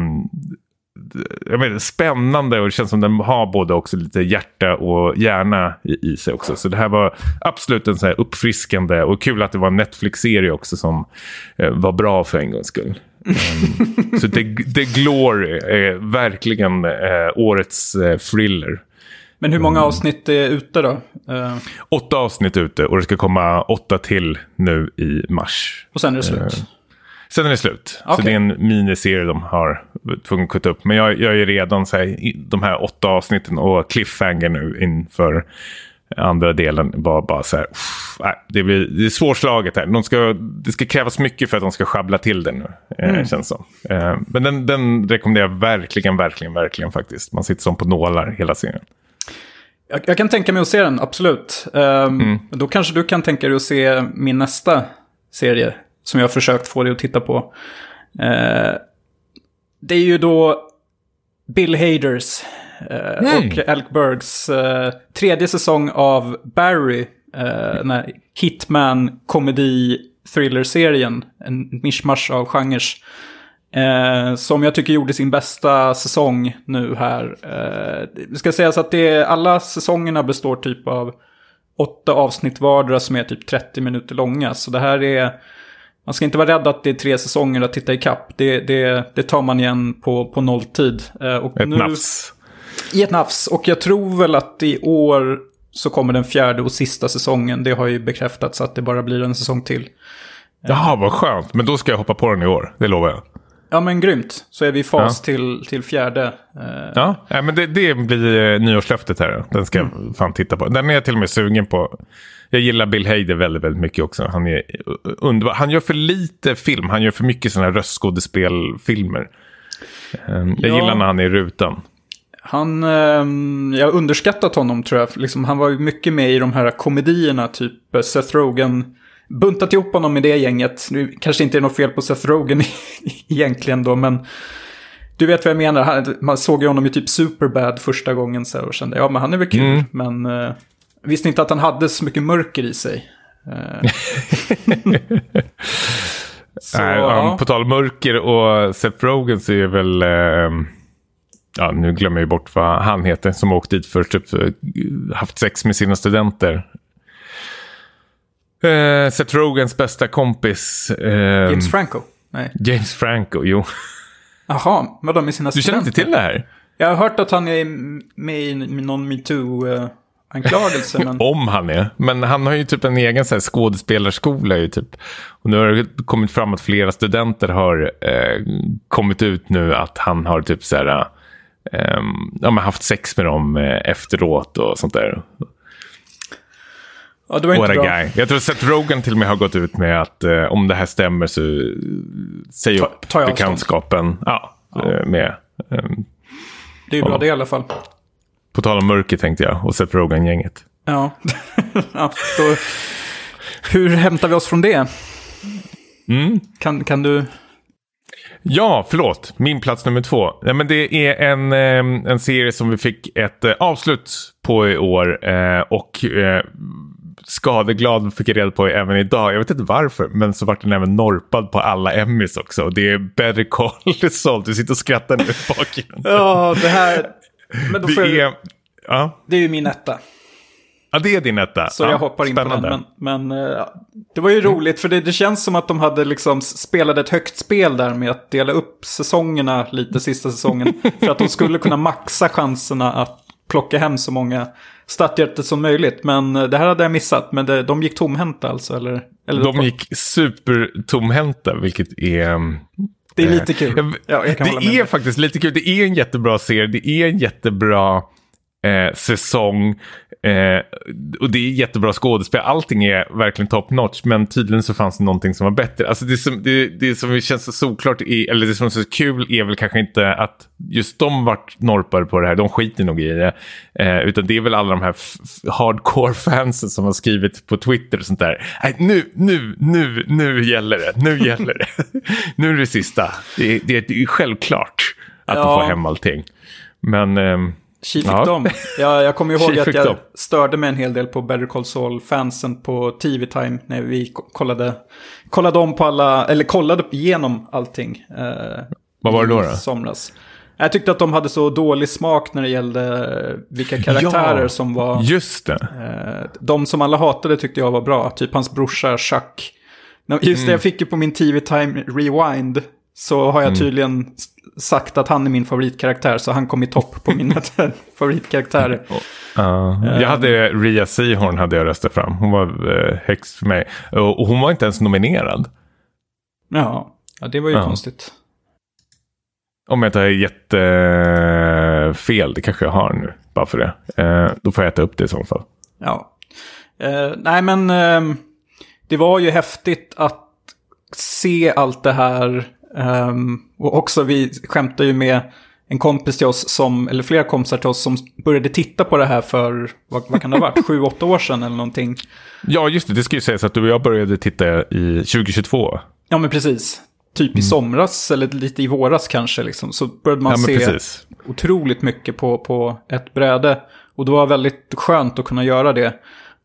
jag menar, spännande och det känns som den har både också lite hjärta och hjärna i, i sig också. Så det här var absolut en så här uppfriskande och kul att det var en Netflix-serie också som eh, var bra för en gångs skull. Um, så The, The Glory är verkligen eh, årets eh, thriller. Men hur många avsnitt är ute då? Uh... Åtta avsnitt ute och det ska komma åtta till nu i mars. Och sen är det slut? Uh, Sen är det slut. Okay. Så det är en miniserie de har tvungen att kutta upp. Men jag, jag är redan så här, de här åtta avsnitten och cliffhanger nu inför andra delen var bara så här, uff, nej, det, blir, det är svårslaget här. De ska, det ska krävas mycket för att de ska schabbla till det nu, eh, mm. känns som. Eh, men den, den rekommenderar jag verkligen, verkligen, verkligen faktiskt. Man sitter som på nålar hela serien. Jag, jag kan tänka mig att se den, absolut. Um, mm. Då kanske du kan tänka dig att se min nästa serie som jag har försökt få dig att titta på. Eh, det är ju då Bill Haders eh, och Alec Bergs eh, tredje säsong av Barry. Eh, den här Hitman komedi thriller-serien. En mischmasch av genrer. Eh, som jag tycker gjorde sin bästa säsong nu här. Eh, det ska sägas att det är, alla säsongerna består typ av åtta avsnitt vardera som är typ 30 minuter långa. Så det här är man ska inte vara rädd att det är tre säsonger att titta ikapp. Det, det, det tar man igen på, på nolltid. Eh, och ett nu, nafs. I ett nafs. Och jag tror väl att i år så kommer den fjärde och sista säsongen. Det har ju bekräftats att det bara blir en säsong till. Jaha, vad skönt. Men då ska jag hoppa på den i år. Det lovar jag. Ja, men grymt. Så är vi i fas ja. till, till fjärde. Eh. Ja, ja men det, det blir nyårslöftet här. Den ska mm. jag fan titta på. Den är jag till och med sugen på. Jag gillar Bill Hader väldigt, väldigt mycket också. Han är underbar. Han gör för lite film. Han gör för mycket sådana här röstskådespelfilmer. Ehm, jag ja. gillar när han är i rutan. Han, eh, jag har underskattat honom tror jag. Liksom, han var ju mycket med i de här komedierna, typ eh, Seth Rogen. Buntat ihop honom med det gänget. Nu kanske inte är något fel på Seth Rogen egentligen då, men du vet vad jag menar. Man såg ju honom i typ Superbad första gången så och kände ja men han är väl kul. Mm. Men eh, visste inte att han hade så mycket mörker i sig. Eh. så, Nej, ja. På tal om mörker och Seth Rogen så är väl... Eh, ja, nu glömmer jag bort vad han heter som åkt dit för typ haft sex med sina studenter. Eh, Seth Rogans bästa kompis. Eh, James Franco? Nej. James Franco, jo. Jaha, vadå med sina? Du känner inte till det här? Jag har hört att han är med i någon metoo... Uh anklagelse. Men... Om han är. Men han har ju typ en egen så här, skådespelarskola. Ju, typ. Och nu har det kommit fram att flera studenter har eh, kommit ut nu att han har typ så här, eh, ja, haft sex med dem eh, efteråt och sånt där. Ja, det var inte bra. Guy. Jag tror Seth Rogen till och med har gått ut med att eh, om det här stämmer så säg upp ta, bekantskapen. Ja, ja. Eh, med, ehm, det är ju bra det i alla fall. På tal om mörker tänkte jag och Seth Rogen-gänget. Ja. ja då, hur hämtar vi oss från det? Mm. Kan, kan du? Ja, förlåt. Min plats nummer två. Ja, men det är en, eh, en serie som vi fick ett eh, avslut på i år. Eh, och eh, skadeglad fick jag reda på även idag. Jag vet inte varför, men så vart den även norpad på alla Emmys också. Det är Better Call Saul. Du sitter och skrattar nu i bakgrunden. Ja, det här... Men då får Det jag... är... Ja. Det är ju min etta. ja, det är din etta. Så ja, jag hoppar in spännande. på den. Men, men eh, det var ju roligt för det, det känns som att de hade liksom spelat ett högt spel där med att dela upp säsongerna lite sista säsongen. för att de skulle kunna maxa chanserna att plocka hem så många statyetter som möjligt. Men eh, det här hade jag missat. Men det, de gick tomhänta alltså? Eller, eller De gick supertomhänta, vilket är... mm, Det är lite kul. Jag, Ja, jag det är faktiskt lite kul. Det är en jättebra serie. Det är en jättebra eh, säsong. Eh, och det är jättebra skådespel. Allting är verkligen top notch. Men tydligen så fanns det någonting som var bättre. Alltså det, som, det, det som känns så solklart, är, eller det som är så kul är väl kanske inte att just de vart norpade på det här. De skiter nog i det. Eh, utan det är väl alla de här hardcore fansen som har skrivit på Twitter och sånt där. Nej, nu, nu, nu, nu gäller det. Nu gäller det. nu är det sista. Det, är- det, det är självklart att Ja. de får hem allting. Men... ehm, Tji fick Ja. dem. Jag, jag kommer ihåg att jag dem. störde mig en hel del på Better Call Saul-fansen på TV-time när vi ko- kollade, kollade om på alla, eller kollade igenom allting. Eh, Vad var det då? då? somras. Jag tyckte att de hade så dålig smak när det gällde vilka karaktärer Ja, som var... Just det. Eh, de som alla hatade tyckte jag var bra, typ hans brorsa Chuck. Just Mm. det, jag fick ju på min TV-time rewind. Så har jag tydligen s- sagt att han är min favoritkaraktär, så han kom i topp på mina favoritkaraktärer. Eh. jag hade Ria Seahorn hade jag röstat fram. Hon var uh, högst för mig. Och, och hon var inte ens nominerad. Ja, ja det var ju Ja. konstigt. Om jag inte har jättefel, det kanske jag har nu. Bara för det. Eh, då får jag äta upp det i så fall. Ja. Eh, nej, men ehm, det var ju häftigt att se allt det här. Ehm, och också, vi skämtar ju med en kompis till oss som, eller flera kompisar till oss som började titta på det här för, vad, vad kan det ha varit, sju, åtta år sedan eller någonting. Ja, just det. Det ska ju sägas att du och jag började titta i 2022. Ja, men precis. Typ i somras eller lite i våras kanske, liksom. Så började man Ja, se precis. otroligt mycket på, på ett bräde. Och det var väldigt skönt att kunna göra det.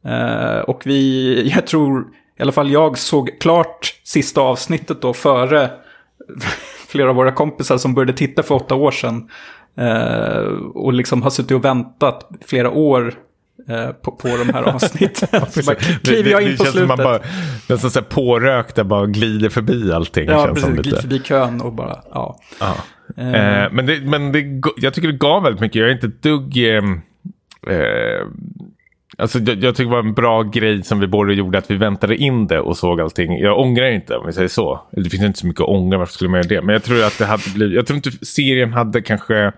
Eh, och vi, jag tror, i alla fall jag såg klart sista avsnittet då före flera av våra kompisar som började titta för åtta år sedan. Eh, och liksom har suttit och väntat flera år eh, på, på de här avsnitten. så bara kliver jag in på känns som man slutet. bara, nästan så här pårökta, bara glider förbi allting. Ja, precis. Glider förbi kön och bara, ja. Ja. Eh, Eh, men det, men det, jag tycker det gav väldigt mycket. Jag är inte ett dugg... Eh, eh, alltså jag, jag tycker det var en bra grej som vi båda gjorde att vi väntade in det och såg allting. Jag ångrar inte om vi säger så. Det finns inte så mycket att ångra, varför skulle man göra det? Men jag tror att det hade blivit... Jag tror inte serien hade kanske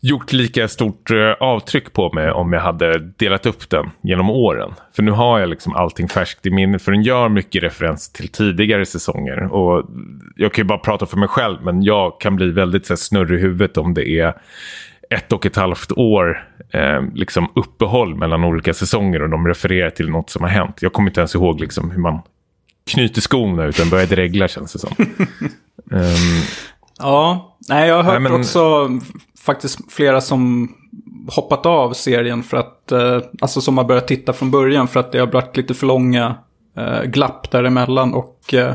gjort lika stort eh, avtryck på mig om jag hade delat upp den genom åren. För nu har jag liksom allting färskt i minnet, för den gör mycket referens till tidigare säsonger. Och jag kan ju bara prata för mig själv, men jag kan bli väldigt så här, snurrig i huvudet om det är ett och ett halvt år eh, liksom uppehåll mellan olika säsonger och de refererar till något som har hänt. Jag kommer inte ens ihåg liksom, hur man knyter skorna utan börjar dregla känns det som. Ehm, Ja, nej jag har hört men- också faktiskt flera som hoppat av serien för att, eh, alltså som har börjat titta från början för att det har varit lite för långa eh, glapp däremellan och eh,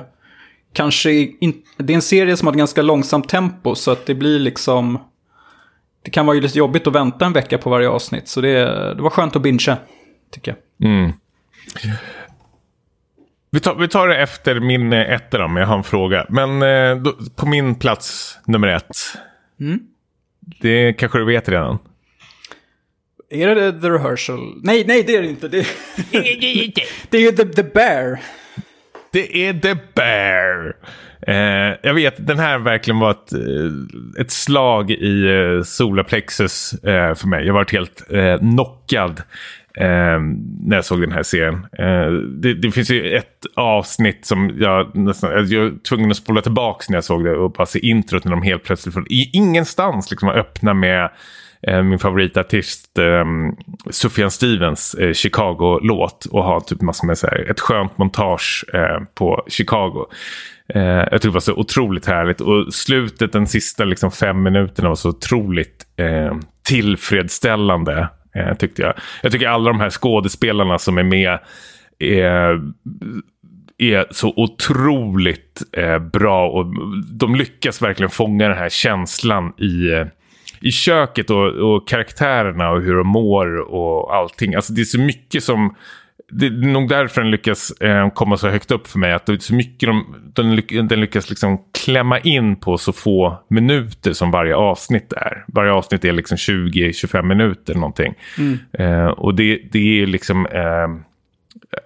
kanske in, det är en serie som har ett ganska långsamt tempo så att det blir liksom, det kan vara ju lite jobbigt att vänta en vecka på varje avsnitt så det, det var skönt att bingea, tycker jag. Mm. Vi tar, vi tar det efter min eh, etta då, men jag har en fråga. Men eh, då, på min plats nummer ett. Mm. Det kanske du vet redan. Är det The Rehearsal? Nej, nej det är det inte. Det, det är ju The, the Bear. Det är The Bear. Eh, jag vet, den här verkligen var ett, eh, ett slag i eh, solarplexus eh, för mig. Jag varit helt eh, knockad Eh, när jag såg den här serien. Eh, det, det, finns ju ett avsnitt som jag nästan, jag var tvungen att spola tillbaka när jag såg det och bara se introt när de helt plötsligt från ingenstans liksom öppna med eh, min favoritartist eh, Sufjan Stevens eh, Chicago-låt och ha typ massor med så här, ett skönt montage eh, på Chicago. Eh, jag tyckte det var så otroligt härligt och slutet, den sista liksom, fem minuterna var så otroligt eh, tillfredsställande eh, tyckte jag. Jag tycker alla de här skådespelarna som är med är, är så otroligt eh, bra och de lyckas verkligen fånga den här känslan i, eh, i köket och, och karaktärerna och hur de mår och allting. Alltså det är så mycket som det är nog därför den lyckas eh, komma så högt upp för mig. Att det är så mycket de, den, den lyckas liksom klämma in på så få minuter som varje avsnitt är. Varje avsnitt är liksom 20-25 minuter någonting. Mm. Eh, och det, det är liksom... Eh,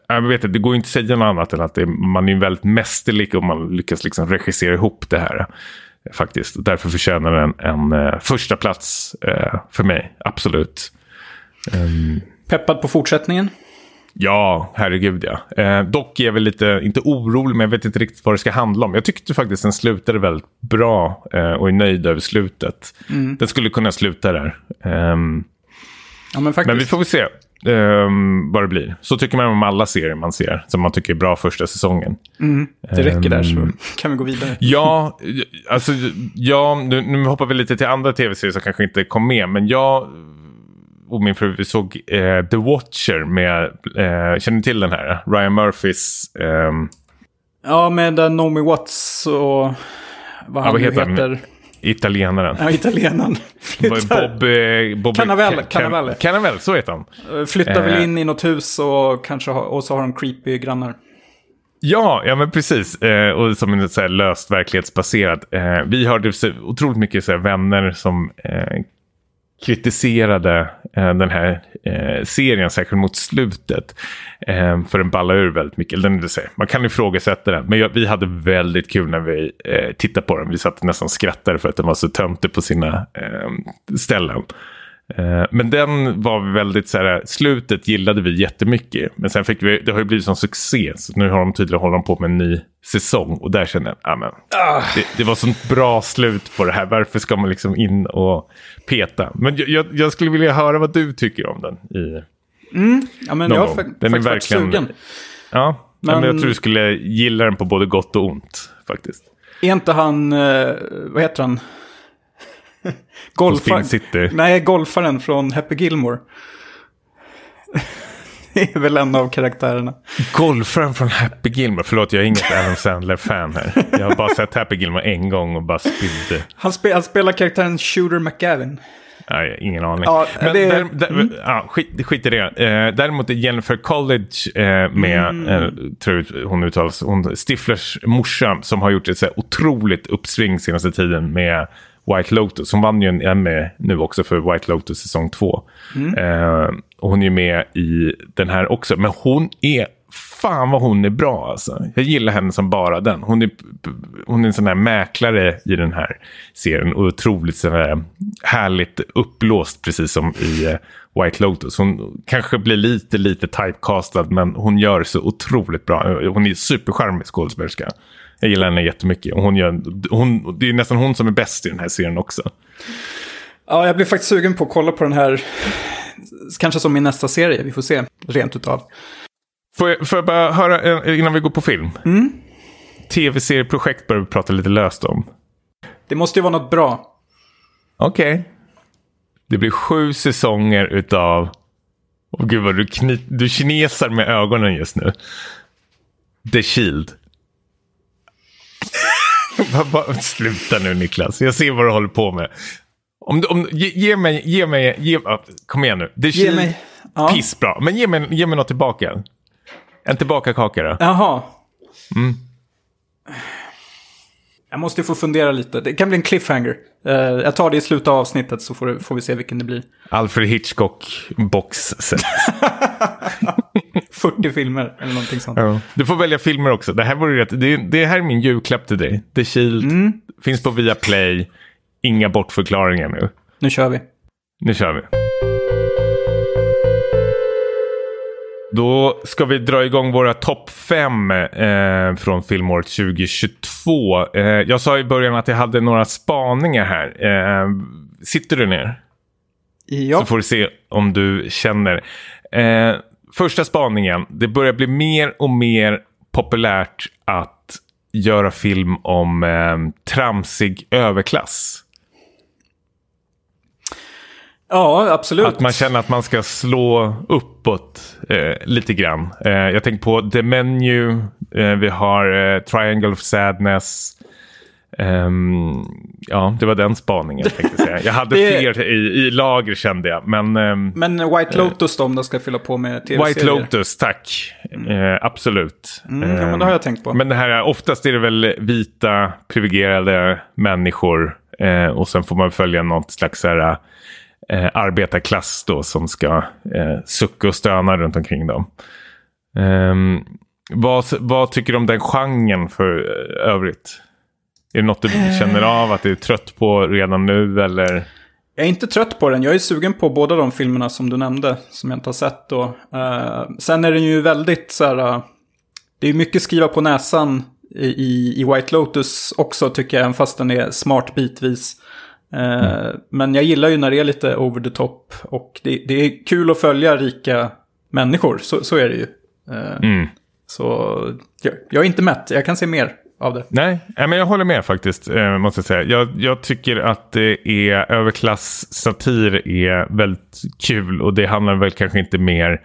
jag vet inte, det går inte att säga något annat än att det, man är väldigt mästerlig om man lyckas liksom regissera ihop det här. Faktiskt. Därför förtjänar den en, en uh, första plats uh, för mig, absolut. Um... Peppad på fortsättningen? Ja, herregud ja. Eh, dock är jag väl lite, inte orolig, men jag vet inte riktigt vad det ska handla om. Jag tyckte faktiskt den slutade väldigt bra eh, och är nöjd över slutet. Mm. Den skulle kunna sluta där. Eh, ja, men, men, vi får väl se eh, vad det blir. Så tycker man om alla serier man ser, som man tycker är bra första säsongen. Mm. Det räcker där, så ehm, kan vi gå vidare. Ja, alltså, ja nu, nu hoppar vi lite till andra tv-serier som kanske inte kom med, men jag och min fru vi såg eh, The Watcher med, eh, känner ni till den här? Ryan Murphys... Eh... Ja, med uh, Naomi Watts och vad han ja, vad heter. heter. Italienaren. Ja, italienaren. Bob... Eh, Bob så heter han. Eh, flyttar väl eh. in i något hus och, kanske ha, och så har de creepy grannar. Ja, ja men precis. Eh, och som en så löst verklighetsbaserad. Eh, vi hörde så otroligt mycket så vänner som eh, kritiserade eh, den här eh, serien, särskilt mot slutet. Eh, för den ballar ur väldigt mycket. Den, man kan ifrågasätta den, men jag, vi hade väldigt kul när vi eh, tittade på den. Vi satt nästan skrattade för att den var så töntig på sina eh, ställen. Eh, men den var väldigt så här, slutet gillade vi jättemycket. Men sen fick vi, det har ju blivit som succé. Så nu har de tydligen hållit på med en ny säsong. Och där känner jag, amen, ah. det, det var sånt bra slut på det här. Varför ska man liksom in och peta? Men jag, jag skulle vilja höra vad du tycker om den. I mm. Ja, men jag har den är verkligen, sugen. Ja, men... men jag tror du skulle gilla den på både gott och ont faktiskt. Är inte han, eh, vad heter han? Golfar... Nej, golfaren från Happy Gilmore. Det är väl en av karaktärerna. Golfaren från Happy Gilmore. Förlåt, jag är inget Adam Sandler-fan här. Jag har bara sett Happy Gilmore en gång och bara spydde. Han, spe han spelar karaktären Shooter McGavin. Nej, ingen aning. Ja, Men det... där, där, mm. ja, skit, skit i det. Eh, däremot är Jennifer College eh, med, mm. eh, tror hon uttalas, hon, Stiflers morsa som har gjort ett så otroligt uppsving senaste tiden med White Lotus. Hon vann ju en Emmy nu också för White Lotus säsong 2. Mm. Eh, och hon är med i den här också. Men hon är, fan vad hon är bra alltså. Jag gillar henne som bara den. Hon är, hon är en sån här mäklare i den här serien. Och otroligt sån här härligt uppblåst precis som i eh, White Lotus. Hon kanske blir lite, lite typecastad men hon gör så otroligt bra. Hon är supercharmig skådespelerska. Jag gillar henne jättemycket. Hon gör, hon, det är nästan hon som är bäst i den här serien också. Ja, jag blir faktiskt sugen på att kolla på den här. Kanske som min nästa serie, vi får se. Rent utav. Får jag, får jag bara höra eh, innan vi går på film? Mm. Tv-serieprojekt börjar vi prata lite löst om. Det måste ju vara något bra. Okej. Okay. Det blir sju säsonger utav... Oh, gud vad du, kni... du kinesar med ögonen just nu. The Shield. Sluta nu Niklas, jag ser vad du håller på med. Om, om, ge, ge mig, ge mig, ge, kom igen nu. Det ge mig. Ja. Pissbra, men ge mig, ge mig något tillbaka. En tillbaka-kaka då. Jaha. Mm. Jag måste få fundera lite. Det kan bli en cliffhanger. Uh, jag tar det i slutet av avsnittet så får, får vi se vilken det blir. Alfred Hitchcock boxset. 40 filmer eller någonting sånt. Ja. Du får välja filmer också. Det här, vore rätt. Det, det här är min julklapp till dig. The Shield. Mm. Finns på Viaplay. Inga bortförklaringar nu. Nu kör vi. Nu kör vi. Då ska vi dra igång våra topp fem eh, från filmåret 2022. Eh, jag sa i början att jag hade några spaningar här. Eh, sitter du ner? Ja. Så får du se om du känner. Första spaningen. Det börjar bli mer och mer populärt att göra film om eh, tramsig överklass. Ja, absolut. Att man känner att man ska slå uppåt eh, lite grann. Eh, jag tänker på The Menu. Eh, vi har eh, Triangle of Sadness. Ehm, ja, det var den spaningen jag tänkte säga. Jag hade Det- fler i, i lager kände jag. Men, ehm, Men White Lotus då, om de ska fylla på med tv-serier? White Lotus, tack. Eh, absolut. Mm, ja, men det har jag tänkt på. Men det här, är- oftast är det väl vita privilegierade människor. Eh, och sen får man följa något slags här, eh, arbetarklass då som ska eh, sucka och stöna runt omkring dem. Ehm, vad, vad tycker du om den genren för eh, övrigt? Är det något du känner av att du är trött på redan nu eller? Jag är inte trött på den. Jag är sugen på båda de filmerna som du nämnde, som jag inte har sett då. Eh, sen är den ju väldigt så här... eh, det är mycket skriva på näsan i, i, i White Lotus också, tycker jag, även fast den är smart bitvis. Eh, Men jag gillar ju när det är lite over the top. Och det, det är kul att följa rika människor, så, så är det ju. Eh, Mm. Så jag, jag är inte mätt, jag kan se mer av det. Nej, men jag håller med faktiskt. Eh, måste jag säga. Jag, jag tycker att det är överklass-satir är väldigt kul. Och det handlar väl kanske inte mer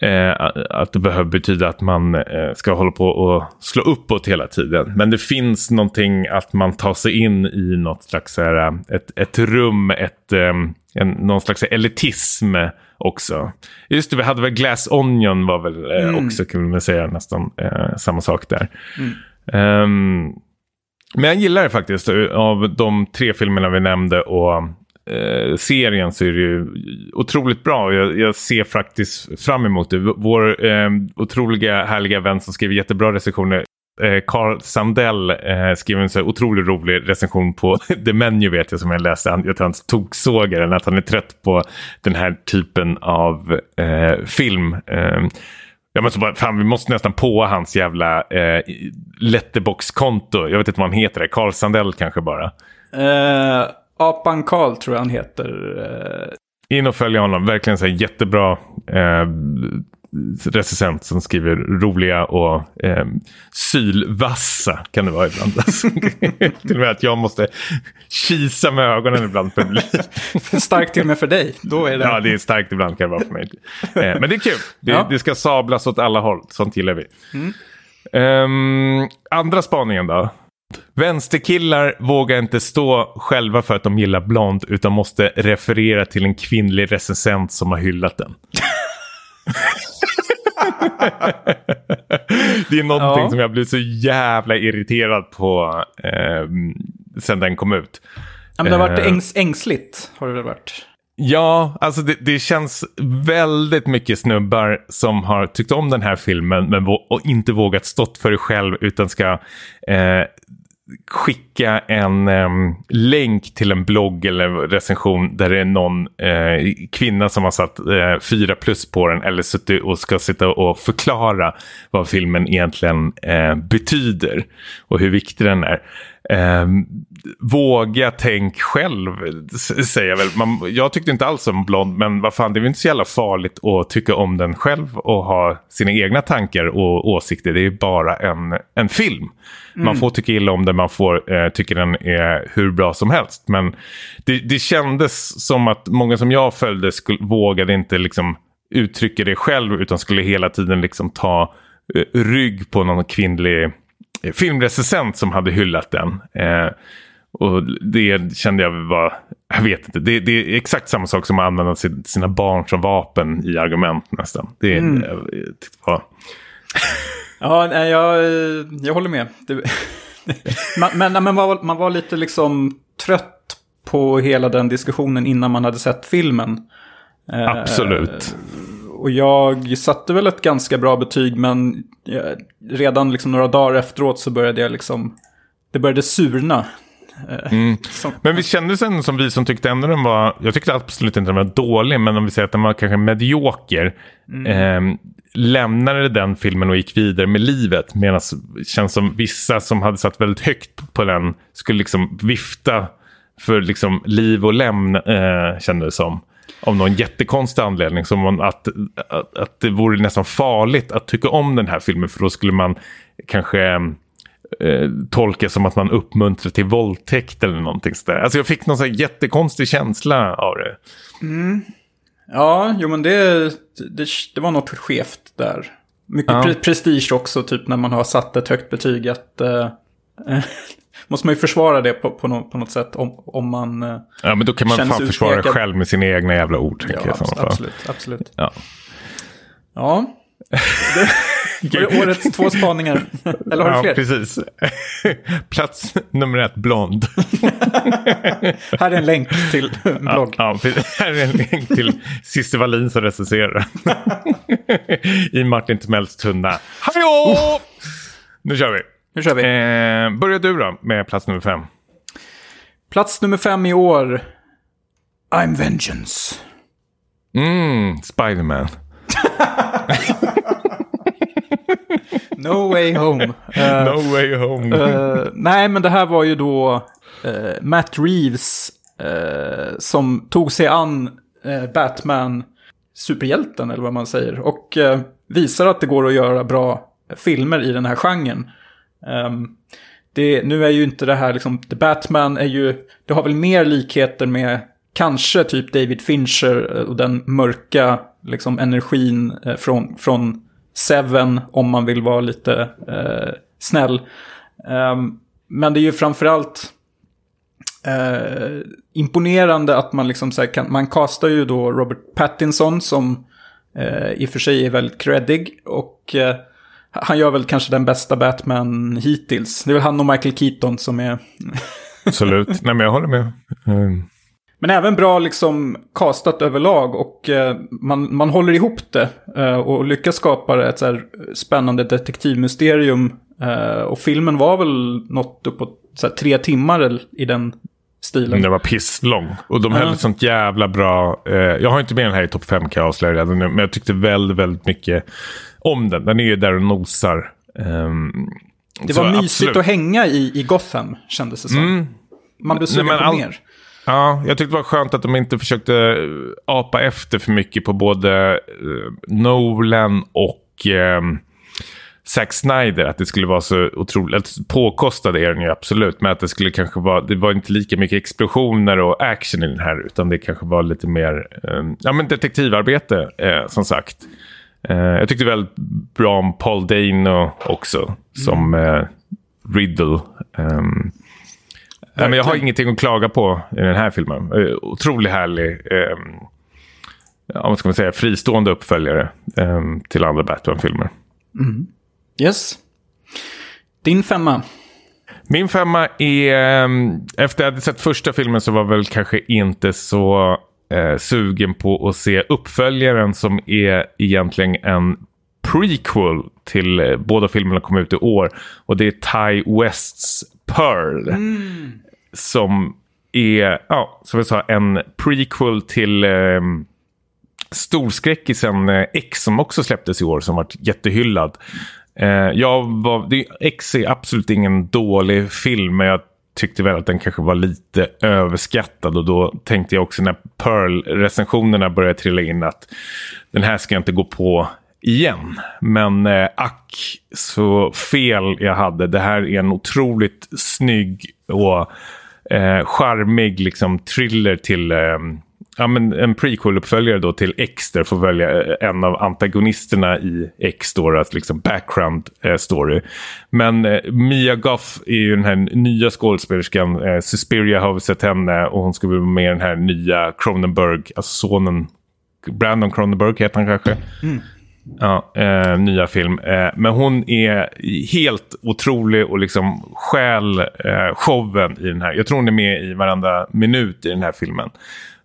eh, att det behöver betyda att man eh, ska hålla på och slå uppåt hela tiden. Men det finns någonting att man tar sig in i något slags här, ett, ett rum, ett, eh, en, någon slags elitism också. Just det, vi hade väl Glass Onion var väl eh, också kan man säga nästan eh, samma sak där. Um, men jag gillar det faktiskt. Av de tre filmerna vi nämnde och eh, serien så är det ju otroligt bra. Jag, jag ser faktiskt fram emot det. Vår eh, otroliga härliga vän som skriver jättebra recensioner eh, Carl Sandell eh, skrev en så otroligt rolig recension på The Menu vet jag som jag läste. Han, jag tror han toksågar den, att han är trött på den här typen av eh, film. Eh, jag måste bara, fan, vi måste nästan på hans jävla eh, letterbox-konto. Jag vet inte vad han heter. Carl Sandell kanske bara. Eh, Apan Karl tror jag han heter. Eh, In och följ honom, verkligen så jättebra eh, recensent som skriver roliga och eh, sylvassa kan det vara ibland. Alltså, till och med att jag måste kisa med ögonen ibland starkt till och med för dig. Då är det... Ja, det är starkt ibland kan det vara för mig. Eh, men det är kul. Det, Ja. det ska sablas åt alla håll. Sånt gillar vi. Ehm, andra spaningen då. Vänsterkillar vågar inte stå själva för att de gillar blond utan måste referera till en kvinnlig recensent som har hyllat den. det är någonting Ja. som jag blir så jävla irriterad på eh, sen den kom ut. Ja, men det har varit Eh. ängs, ängsligt. Har det väl varit. Ja, alltså det, det känns väldigt mycket snubbar som har tyckt om den här filmen men vå- och inte vågat stått för det själv utan ska eh, skicka en em, länk till en blogg eller recension där det är någon eh, kvinna som har satt eh, fyra plus på den eller suttit och ska sitta och förklara vad filmen egentligen eh, betyder och hur viktig den är. Eh, våga tänk själv, säger jag väl. Man, jag tyckte inte alls om Blond, men vad fan, det är väl inte så jävla farligt att tycka om den själv och ha sina egna tankar och åsikter. Det är ju bara en, en film. Man får tycka illa om den, man får eh, tycka den är hur bra som helst. Men det, det kändes som att många som jag följde skulle, vågade inte liksom uttrycka det själv utan skulle hela tiden liksom ta eh, rygg på någon kvinnlig filmrecensent som hade hyllat den. Eh, och det kände jag var, jag vet inte, det, det är exakt samma sak som att använda sin- sina barn som vapen i argument nästan. Det Mm. jag, det var, Ja, nej, jag, eh, jag håller med. Det, man, men men man, var, man var lite liksom trött på hela den diskussionen innan man hade sett filmen. Eh, absolut. Och jag satte väl ett ganska bra betyg, men eh, redan liksom några dagar efteråt så började jag liksom... Det började surna. Eh, Mm. Men vi kände sen som vi som tyckte ändå den var, jag tyckte absolut inte den var dålig, men om vi säger att den var kanske medioker. Eh, lämnade den filmen och gick vidare med livet. Medan det känns som vissa som hade satt väldigt högt på den skulle liksom vifta för liksom liv och lämn, eh, kände det som. Av någon jättekonstig anledning. Som om att, att, att det vore nästan farligt att tycka om den här filmen. För då skulle man kanske eh, tolka som att man uppmuntrar till våldtäkt eller någonting sådär. Alltså jag fick någon sån här jättekonstig känsla av det. ja, jo men det, det, det var något skevt där. Mycket Ja. pre prestige också, typ när man har satt ett högt betyg. Att, eh, måste man ju försvara det på, på, nå- på något sätt om, om man... eh, Ja men då kan man fan försvara utpekad. själv med sina egna jävla ord. ja, jag, abs- absolut, absolut. Ja. Ja. Det det årets två spaningar. Eller har du ja, fler? precis. Plats nummer ett, blond. Här är en länk till en Ja, blogg. ja, precis. här är en länk till Cissi Wallin som recenserar. I Martin Timells tunna. Hallå! Nu kör vi. Nu kör vi. Eh, börja du då med plats nummer fem. Plats nummer fem i år. I'm Vengeance. Mm, Spiderman. No way home. Eh, No way home. eh, nej, men det här var ju då eh, Matt Reeves eh, som tog sig an eh, Batman, superhjälten eller vad man säger. Och eh, visar att det går att göra bra filmer i den här genren. Um, det, nu är ju inte det här liksom, The Batman är ju, det har väl mer likheter med kanske typ David Fincher eh, och den mörka liksom energin eh, från, från Seven om man vill vara lite eh, snäll. Um, men det är ju framförallt eh, imponerande att man liksom så här kan, man castar ju då Robert Pattinson som eh, i och för sig är väldigt creddig och eh, han gör väl kanske den bästa Batman hittills. Det är väl han och Michael Keaton som är... Absolut. Nej, men jag håller med. Mm. Men även bra liksom castat överlag och eh, man, man håller ihop det eh, och lyckas skapa ett så här spännande detektivmysterium. Eh, och filmen var väl något uppåt så här, tre timmar i den stilen. Den var pisslång. Och de höll ett sånt jävla bra... Eh, jag har inte med den här i topp 5 kan jag avslöja redan nu. Men jag tyckte väldigt, väldigt mycket om den. Den är ju där och nosar. Ehm, Det var mysigt absolut. att hänga i, i Gotham, kändes det som. Mm. Man blev sugen på all- mer. Ja, jag tyckte det var skönt att de inte försökte eh, apa efter för mycket på både eh, Nolan och eh, Zack Snyder. Att det skulle vara så otroligt... Påkostad är den ju absolut, men att det skulle kanske vara... Det var inte lika mycket explosioner och action i den här, utan det kanske var lite mer eh, ja, men detektivarbete, eh, som sagt. Eh, jag tyckte väldigt bra om Paul Dano också, som eh, Riddle. Ehm, men jag har ingenting att klaga på i den här filmen. Eh, Otroligt härlig, eh, ja, vad ska man säga, fristående uppföljare eh, till andra Batman-filmer. Yes. Din femma. Min femma är, eh, efter jag hade sett första filmen så var väl kanske inte så eh, sugen på att se uppföljaren som är egentligen en prequel till eh, båda filmerna kom ut i år. Och det är Ty Wests Pearl. Som är, ja, som jag sa, en prequel till eh, storskräckisen X som också släpptes i år som varit jättehyllad. Eh, jag var, det, X är absolut ingen dålig film men jag tyckte väl att den kanske var lite överskattad och då tänkte jag också när Pearl-recensionerna började trilla in att den här ska jag inte gå på igen. Men eh, ack så fel jag hade. Det här är en otroligt snygg och eh, charmig liksom, thriller till eh, ja, men en prequel-uppföljare då till X där får välja eh, en av antagonisterna i X då, alltså liksom background eh, story. Men eh, Mia Goth är ju den här nya skådespelerskan. Eh, Suspiria har vi sett henne och hon ska vara med i den här nya Cronenberg, alltså sonen Brandon Cronenberg heter han kanske. Ja, eh, nya film. Eh, men hon är helt otrolig och liksom stjäl eh, showen i den här. Jag tror hon är med i varenda minut i den här filmen.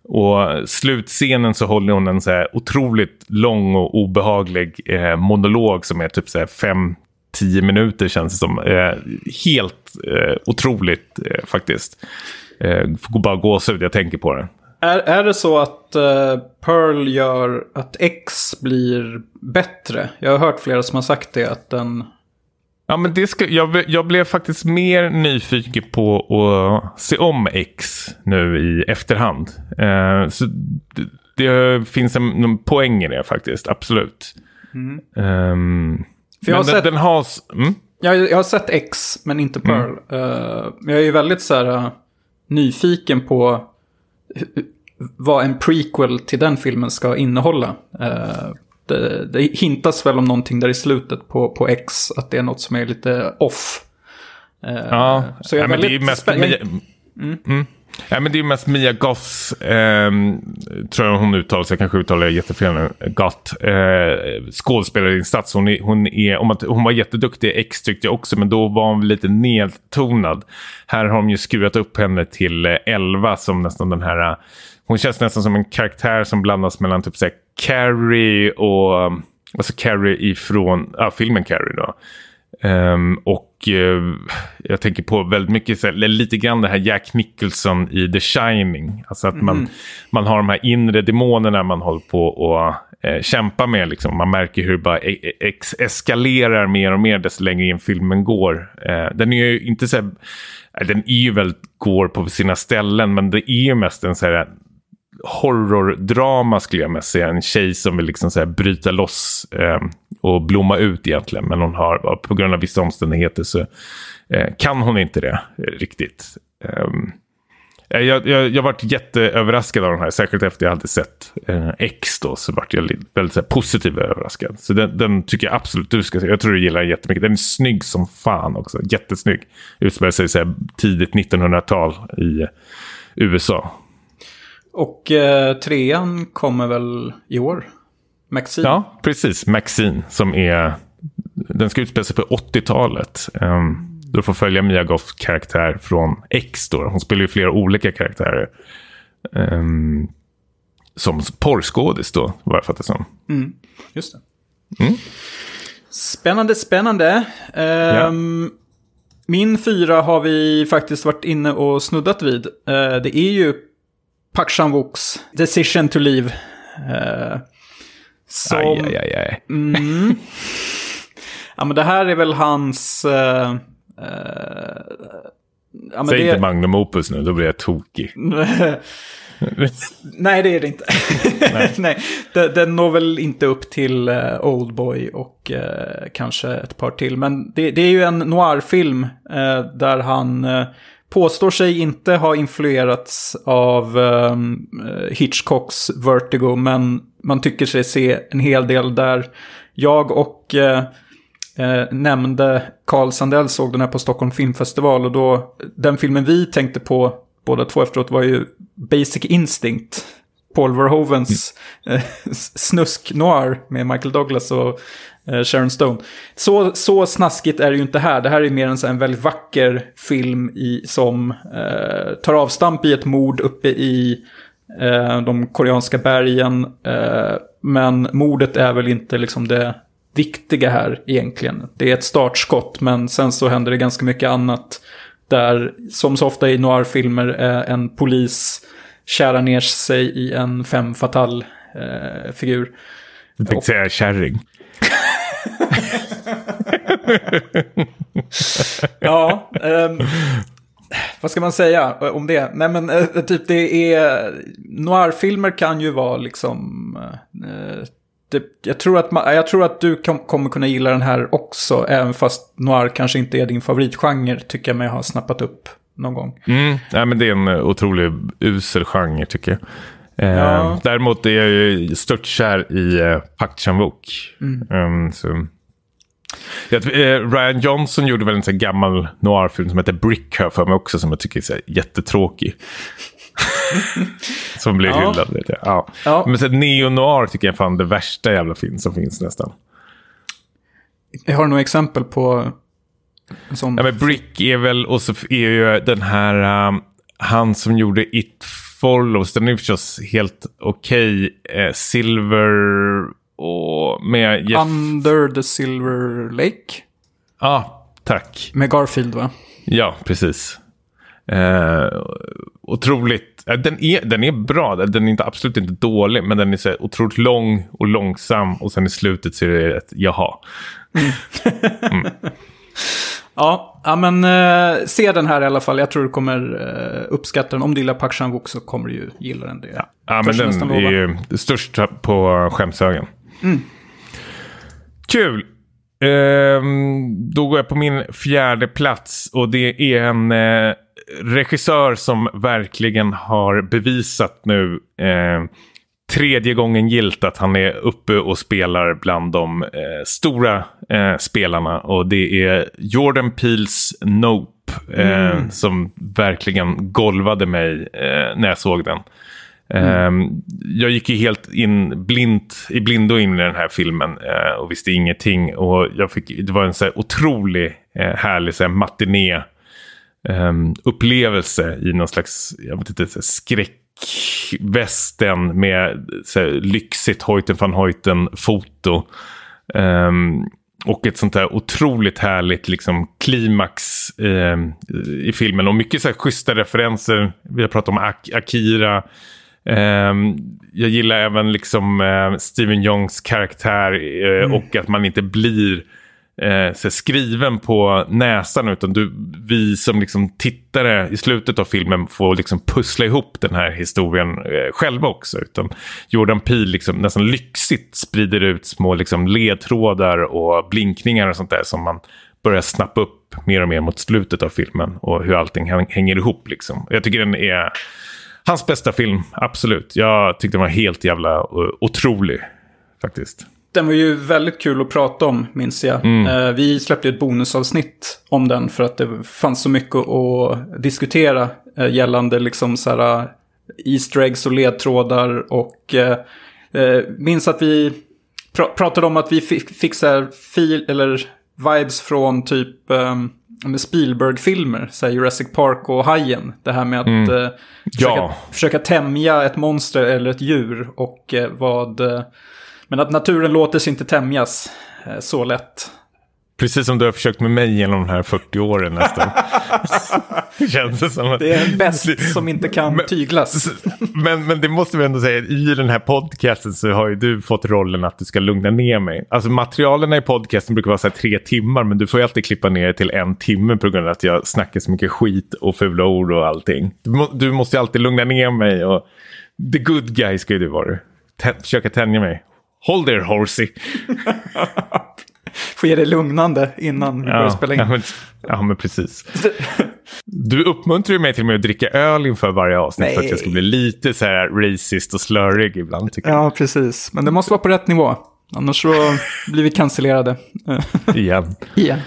Och slutscenen så håller hon en så här otroligt lång och obehaglig eh, monolog som är typ så här tio minuter känns det som. Eh, helt eh, otroligt eh, faktiskt. Eh, får bara gåshud, jag tänker på det. Är, är det så att eh, Pearl gör att X blir bättre? Jag har hört flera som har sagt det, att den... Ja, men det ska, jag, jag blev faktiskt mer nyfiken på att se om X nu i efterhand. Uh, så det, det, finns en, en poäng i det faktiskt, absolut. Mm. Um, För jag har den, sett... Den har... Mm? Jag, jag har sett X, men inte Pearl. Mm. Uh, jag är väldigt så här, nyfiken på vad en prequel till den filmen ska innehålla. Uh, det, det hintas väl om någonting där i slutet på, på X, att det är något som är lite off. Uh, ja, så jag är det är mest... Mm. Mm. Ja, men det är mest Mia Goths, eh, tror jag hon uttalar sig, jag kanske uttalar det jättefel nu, Goth, eh, skådespelarinsats. Hon, är, hon, är, om att, hon var jätteduktig i X tyckte jag också, men då var hon lite nedtonad. Här har de ju skurat upp henne till 11 som nästan den här, hon känns nästan som en karaktär som blandas mellan typ såhär Carrie och, alltså Carrie ifrån, ja filmen Carrie då. Um, och uh, jag tänker på väldigt mycket, så, lite grann det här Jack Nicholson i The Shining. Alltså att mm. man, man har de här inre demonerna man håller på och uh, kämpa med. Liksom. Man märker hur det bara e, e, ex eskalerar mer och mer desto längre in filmen går. Uh, den är ju inte så här, den är ju väldigt går på sina ställen men det är ju mest en så här horrordrama skulle jag mest säga. En tjej som vill liksom så här bryta loss eh, och blomma ut egentligen. Men hon har, på grund av vissa omständigheter så eh, kan hon inte det eh, riktigt. Ehm, eh, jag, jag, jag varit jätteöverraskad av den här, särskilt efter jag hade sett eh, X då, så vart jag väldigt så här, positivt överraskad. Så den, den, tycker jag absolut du ska se. Jag tror du gillar den jättemycket. Den är snygg som fan också, jättesnygg. Utspelar sig så här, tidigt 1900-tal i eh, USA. Och eh, trean kommer väl i år? Maxine? Ja, precis. Maxine som är... Den ska utspela sig på 80-talet. Um, ehm, du får följa Mia Goths karaktär från X då. Hon spelar ju flera olika karaktärer. Um, som porrskådis då, vad jag fattar som. Mm, just det. Mm. Spännande, spännande. Um, ja. Min fyra har vi faktiskt varit inne och snuddat vid. Uh, det är ju Park Chan-wooks Decision to Leave. Uh, som, aj, aj, aj. Mm, ja, men det här är väl hans... Uh, ja, Säg det... inte Magnum Opus nu, då blir jag tokig. Nej, det är det inte. Nej. Nej, den, den når väl inte upp till uh, Oldboy och uh, kanske ett par till. Men det, det är ju en noirfilm uh, där han påstår sig inte ha influerats av um, Hitchcocks Vertigo, men man tycker sig se en hel del där. Jag och uh, uh, nämnde Carl Sandell såg den här på Stockholm Filmfestival och då, den filmen vi tänkte på båda två efteråt var ju Basic Instinct. Paul Verhovens mm. snusk noir med Michael Douglas och Eh, Eh, Sharon Stone. Så, så snaskigt är det ju inte här. Det här är mer en, en väldigt vacker film i, som eh, tar avstamp i ett mord uppe i eh, de koreanska bergen. Eh, men mordet är väl inte liksom det viktiga här egentligen. Det är ett startskott, men sen så händer det ganska mycket annat. Där, som så ofta i noirfilmer, eh, en polis kärar ner sig i en fem fatal eh, figur. Du tänkte säga kärring. ja, um, vad ska man säga eh, om det? Nej men uh, typ det är, noirfilmer kan ju vara liksom, uh, det, jag, tror att man, jag tror att du kom, kommer kunna gilla den här också, även fast noir kanske inte är din favoritgenre, tycker jag mig ha snappat upp någon gång. Mm, nej, men det är en otroligt usel genre tycker jag. Ja. Eh, däremot är jag ju störtkär i eh, Park Chan-wook. Mm. Um, så. Ja, eh, Ryan Johnson gjorde väl en sån gammal noirfilm som heter Brick här för mig också som jag tycker är så jättetråkig. som blir ja. hyllad. Vet jag. Ja. ja. Men så neo-noir tycker jag är fan det värsta jävla film som finns nästan. Jag har några exempel på en sån. Ja, men Brick är väl, och så är ju den här, um, han som gjorde It Follows, den är förstås helt okej. Okay. Eh, Silver och med Jeff... Under the Silver Lake? Ja, tack. Med Garfield va? Ja, precis. Eh, otroligt. eh, Den är, den är bra. Den är inte, absolut inte dålig. Men den är så otroligt lång och långsam. Och sen i slutet så är det ett jaha. Ja, ja men eh, se den här i alla fall. Jag tror du kommer eh, uppskatta den. Om du gillar Park Chan-wook så kommer du ju gilla den. Det Ja, men törs jag den är ju störst på skämshögen. Kul. Ehm, då går jag på min fjärde plats och det är en eh, regissör som verkligen har bevisat nu eh, tredje gången gilt att han är uppe och spelar bland de eh, stora eh, spelarna och det är Jordan Peels Nope eh, som verkligen golvade mig eh, när jag såg den. Ehm, jag gick ju helt in blint, i blindo in i den här filmen eh, och visste ingenting. Och jag fick, det var en så här otrolig eh, härlig så här matiné ehm, upplevelse i någon slags jag vet inte, så här skräckvästen med så här, lyxigt Hoyten van Hoyten-foto. Ehm, och ett sånt där otroligt härligt liksom, klimax ehm, i filmen. Och mycket så här schyssta referenser. Vi har pratat om Ak- Akira. Ehm, jag gillar även liksom eh, Steven Youngs karaktär eh, och att man inte blir eh, så här skriven på näsan utan du, vi som liksom tittare i slutet av filmen får liksom pussla ihop den här historien eh, själva också. Utan Jordan Peele liksom nästan lyxigt sprider ut små liksom ledtrådar och blinkningar och sånt där som man börjar snappa upp mer och mer mot slutet av filmen och hur allting hänger ihop. Liksom. Jag tycker den är hans bästa film, absolut. Jag tyckte den var helt jävla eh, otrolig faktiskt. Den var ju väldigt kul att prata om, minns jag. Eh, vi släppte ett bonusavsnitt om den för att det fanns så mycket att diskutera eh, gällande liksom så här, eh, Easter eggs och ledtrådar. Och eh, minns att vi pra- pratade om att vi fick, så här fil, eller vibes från typ eh, Spielberg-filmer, så Jurassic Park och Hajen. Det här med att eh, försöka, Ja. försöka tämja ett monster eller ett djur och vad... Men att naturen låter sig inte tämjas eh, så lätt. Precis som du har försökt med mig genom de här 40 åren nästan. Känns det som. att- Det är en bäst som inte kan tyglas. Men, men det måste vi ändå säga, i den här podcasten så har ju du fått rollen att du ska lugna ner mig. Alltså materialen i podcasten brukar vara så här tre timmar, men du får ju alltid klippa ner det till en timme på grund av att jag snackar så mycket skit och fula ord och allting. Du, må, du måste ju alltid lugna ner mig och the good guy ska ju du vara. Tä- försöka tänja mig. Hold there horsey. Får ge det lugnande innan vi börjar spela in. Ja, men, ja, men precis. Du uppmuntrar ju mig till och med att dricka öl inför varje avsnitt för att jag ska bli lite så här racist och slurrig ibland. Tycker Ja, precis. Men det måste vara på rätt nivå. Annars så blir vi cancellerade. Jag. Igen. Igen.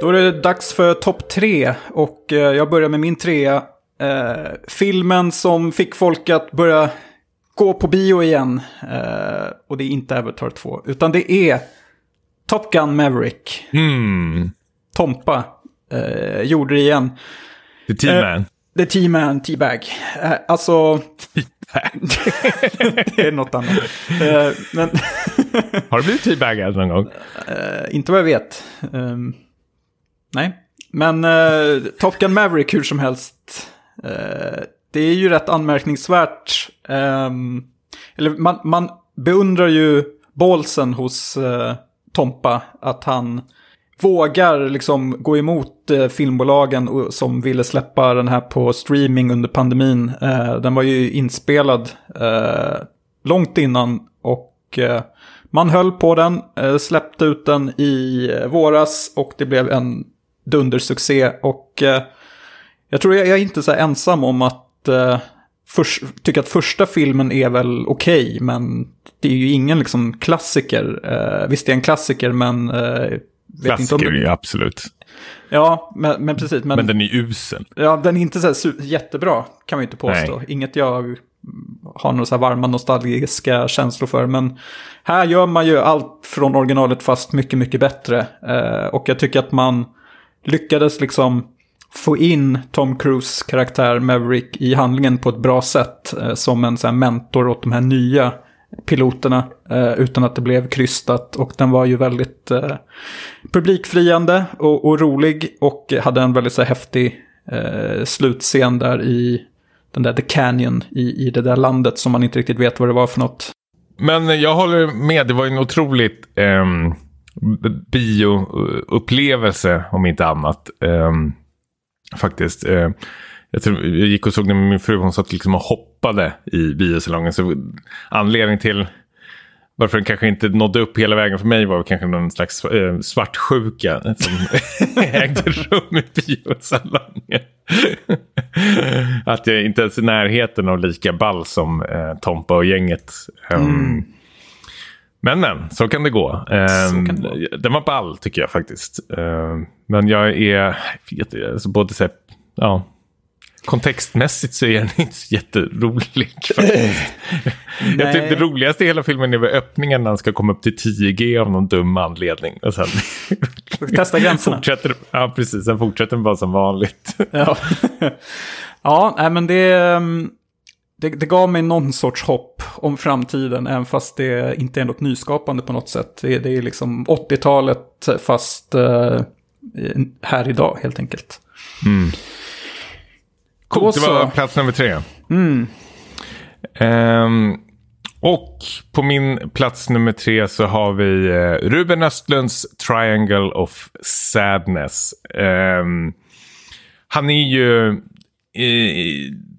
Då är det dags för topp tre. Och eh, jag börjar med min trea. Eh, filmen som fick folk att börja gå på bio igen. Eh, och det är inte Avatar 2. Utan det är Top Gun Maverick. Hmm. Tompa eh, gjorde det igen. The T-Man. The T-Man, T-Bag. Eh, alltså, det är något annat. Eh, men Har du blivit teabaggad någon gång? eh, inte vad jag vet. Ehm, nej. Men eh, Top Gun Maverick hur som helst. Det är ju rätt anmärkningsvärt. Um, eller man, man beundrar ju bålsen hos uh, Tompa. Att han vågar liksom gå emot uh, filmbolagen och, som ville släppa den här på streaming under pandemin. Uh, den var ju inspelad långt innan och man höll på den, släppte ut den i våras och det blev en dundersuccé. Och jag tror jag, jag är inte så här ensam om att eh, förs- tycka att första filmen är väl okej, men det är ju ingen liksom klassiker. Eh, visst, det är en klassiker, men... Eh, vet inte om Klassiker, ja, absolut. Ja, men, men precis. Men, Men den är usel. ja, den är inte så jättebra, kan vi inte påstå. Nej. Inget jag har några så här varma nostalgiska känslor för. Men här gör man ju allt från originalet fast mycket, mycket bättre. Eh, och jag tycker att man lyckades liksom få in Tom Cruise karaktär Maverick i handlingen på ett bra sätt. Eh, som en så här mentor åt de här nya piloterna eh, utan att det blev krystat. Och den var ju väldigt eh, publikfriande och, och, rolig och hade en väldigt så häftig eh, slutscen där i den där The Canyon i, i det där landet som man inte riktigt vet vad det var för något. Men jag håller med, det var en otroligt eh, bioupplevelse om inte annat. Eh, faktiskt. Eh, jag, tror, jag gick och såg den med min fru, hon satt liksom och hoppade i biosalongen. Så anledningen till varför den kanske inte nådde upp hela vägen för mig var kanske någon slags eh, svartsjuka som ägde rum i biosalongen. att jag inte ens är i närheten av lika ball som eh, Tompa och gänget. Um, mm. Men men, så kan det gå. Um, kan det gå. Den var ball tycker jag faktiskt. Uh, men jag är, vet jag, alltså både så ja, kontextmässigt så är den inte så jätterolig. jag tycker det roligaste i hela filmen är väl öppningen när han ska komma upp till 10G av någon dum anledning. Och sen Testa gränserna. fortsätter, ja, precis. Sen fortsätter den bara som vanligt. ja, ja men det, mm, det, det gav mig någon sorts hopp om framtiden, även fast det inte är något nyskapande på något sätt. Det, det är liksom 80-talet fast uh, här idag helt enkelt. Mm. Coolt, det var plats nummer tre. Mm. Um, och på min plats nummer tre så har vi uh, Ruben Östlunds Triangle of Sadness. Um, han är ju uh,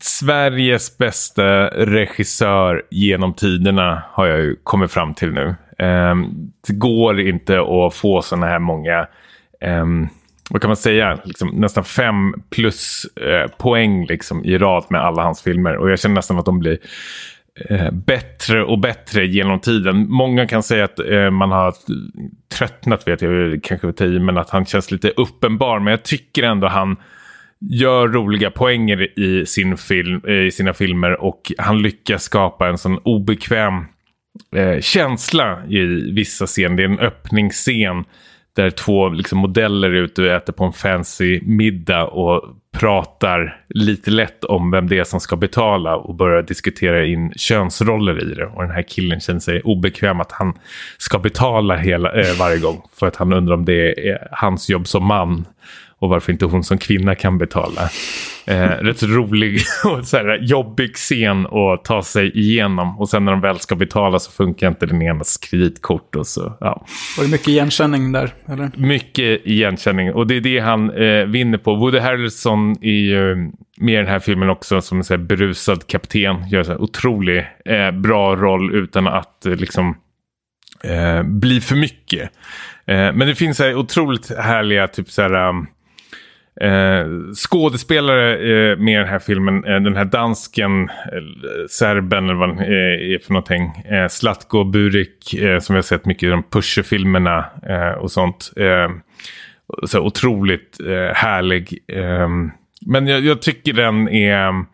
Sveriges bästa regissör genom tiderna har jag ju kommit fram till nu. Um, det går inte att få sådana här många um, vad kan man säga, liksom, nästan fem plus eh, poäng liksom, i rad med alla hans filmer. Och jag känner nästan att de blir eh, bättre och bättre genom tiden. Många kan säga att eh, man har tröttnat, vet jag, kanske över tio, men att han känns lite uppenbar. Men jag tycker ändå han gör roliga poänger i, sin film, eh, i sina filmer och han lyckas skapa en sån obekväm eh, känsla i vissa scener. Det är en öppningsscen där två liksom, modeller är ute och äter på en fancy middag och pratar lite lätt om vem det är som ska betala och börjar diskutera in könsroller i det. Och den här killen känner sig obekväm att han ska betala hela, eh, varje gång för att han undrar om det är hans jobb som man och varför inte hon som kvinna kan betala. Eh, rätt rolig och så här, jobbig scen att ta sig igenom. Och sen när de väl ska betala så funkar inte den enas kreditkort. Och så, ja. Var det mycket igenkänning där? Eller? Mycket igenkänning. Och det är det han eh, vinner på. Woody Harrelson är ju med i den här filmen också som en så här, berusad kapten. Gör en otroligt eh, bra roll utan att eh, liksom eh, bli för mycket. Eh, men det finns så här, otroligt härliga typ så här... Um, Eh, skådespelare eh, med den här filmen, eh, den här dansken, eh, serben eller vad han eh, är för någonting. Eh, Slatko Burik, eh, som vi har sett mycket i de Pusher-filmerna eh, och sånt. Eh, så otroligt eh, härlig. men jag, jag, tycker den är...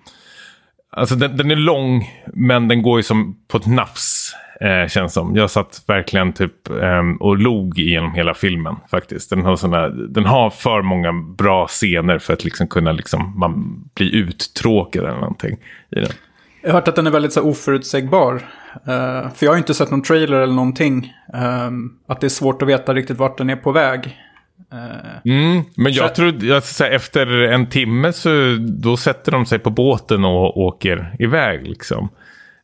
Alltså den, den, är lång, men den går ju som på ett nafs eh, känns som. Jag satt verkligen typ eh, och log genom hela filmen faktiskt. Den har, såna, den har för många bra scener för att liksom kunna liksom, man bli uttråkad eller någonting i den. Jag har hört att den är väldigt så oförutsägbar. Uh, för jag har inte sett någon trailer eller någonting. Um, att det är svårt att veta riktigt vart den är på väg. Uh, mm, men jag så... tror, jag säga, efter en timme så då sätter de sig på båten och åker iväg liksom.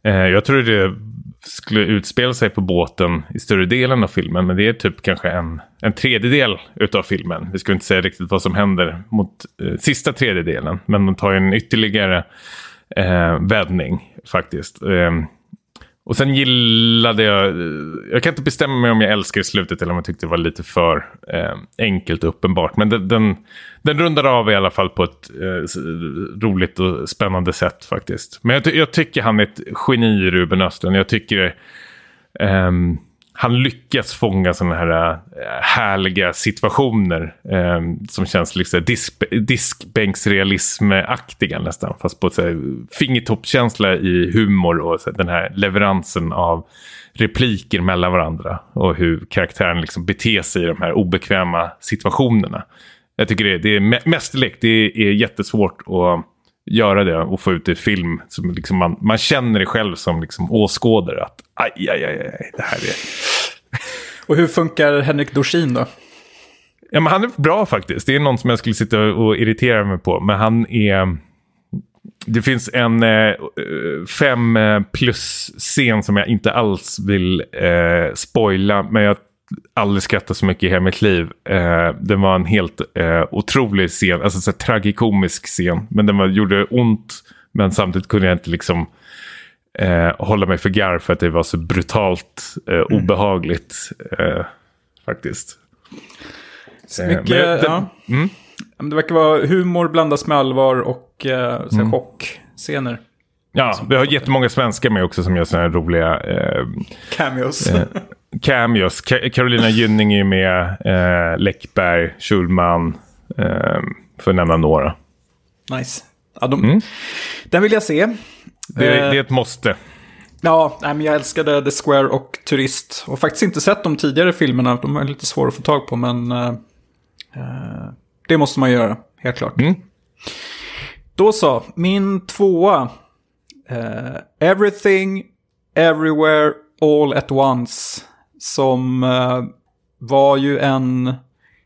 Uh, jag tror det skulle utspela sig på båten i större delen av filmen. Men det är typ kanske en, en tredjedel utav filmen. Vi ska inte säga riktigt vad som händer mot eh, sista tredjedelen. Men de tar en ytterligare eh, vändning faktiskt. Eh, och sen gillade jag, jag kan inte bestämma mig om jag älskar slutet eller om jag tyckte det var lite för eh, enkelt och uppenbart. Men den, den, den rundar av i alla fall på ett eh, roligt och spännande sätt faktiskt. Men jag, jag, tycker han är ett geni, Ruben Östlund. Jag tycker eh, han lyckas fånga sådana här eh, härliga situationer eh, som känns liksom disk, diskbänksrealism-aktiga nästan. Fast på ett fingertoppkänsla i humor och så, den här leveransen av repliker mellan varandra. Och hur karaktären liksom beter sig i de här obekväma situationerna. Jag tycker det, det är mästerligt. Det är jättesvårt att göra det och få ut det i film. Som liksom man, man känner det själv som liksom åskådare att aj, aj, aj, aj, det här är... Och hur funkar Henrik Dorsin då? Ja, men han är bra faktiskt. Det är någon som jag skulle sitta och irritera mig på. Men han är... Det finns en eh, fem eh, plus-scen som jag inte alls vill eh, spoila. Men jag aldrig skrattat så mycket i hela mitt liv. Eh, det var en helt eh, otrolig scen, alltså så tragikomisk scen. Men den var, gjorde ont, men samtidigt kunde jag inte liksom eh, hålla mig för garv för att det var så brutalt eh, mm. obehagligt. Eh, faktiskt. Så mycket, det, ja. mm. det verkar vara humor blandas med allvar och eh, mm. chockscener. Ja, vi har jättemånga svenskar med också som gör sådana här roliga... Eh, cameos. Eh, cameos. Carolina Gynning är med. Eh, Läckberg, Schulman. Eh, för att nämna några. Nice. Ja, de, mm. Den vill jag se. Det, det är ett måste. Ja, nej, men jag älskade The Square och Turist. Och faktiskt inte sett de tidigare filmerna. De är lite svåra att få tag på, men uh, det måste man göra, helt klart. Mm. Då så, min tvåa. Uh, Everything, Everywhere, All at Once. Som uh, var ju en,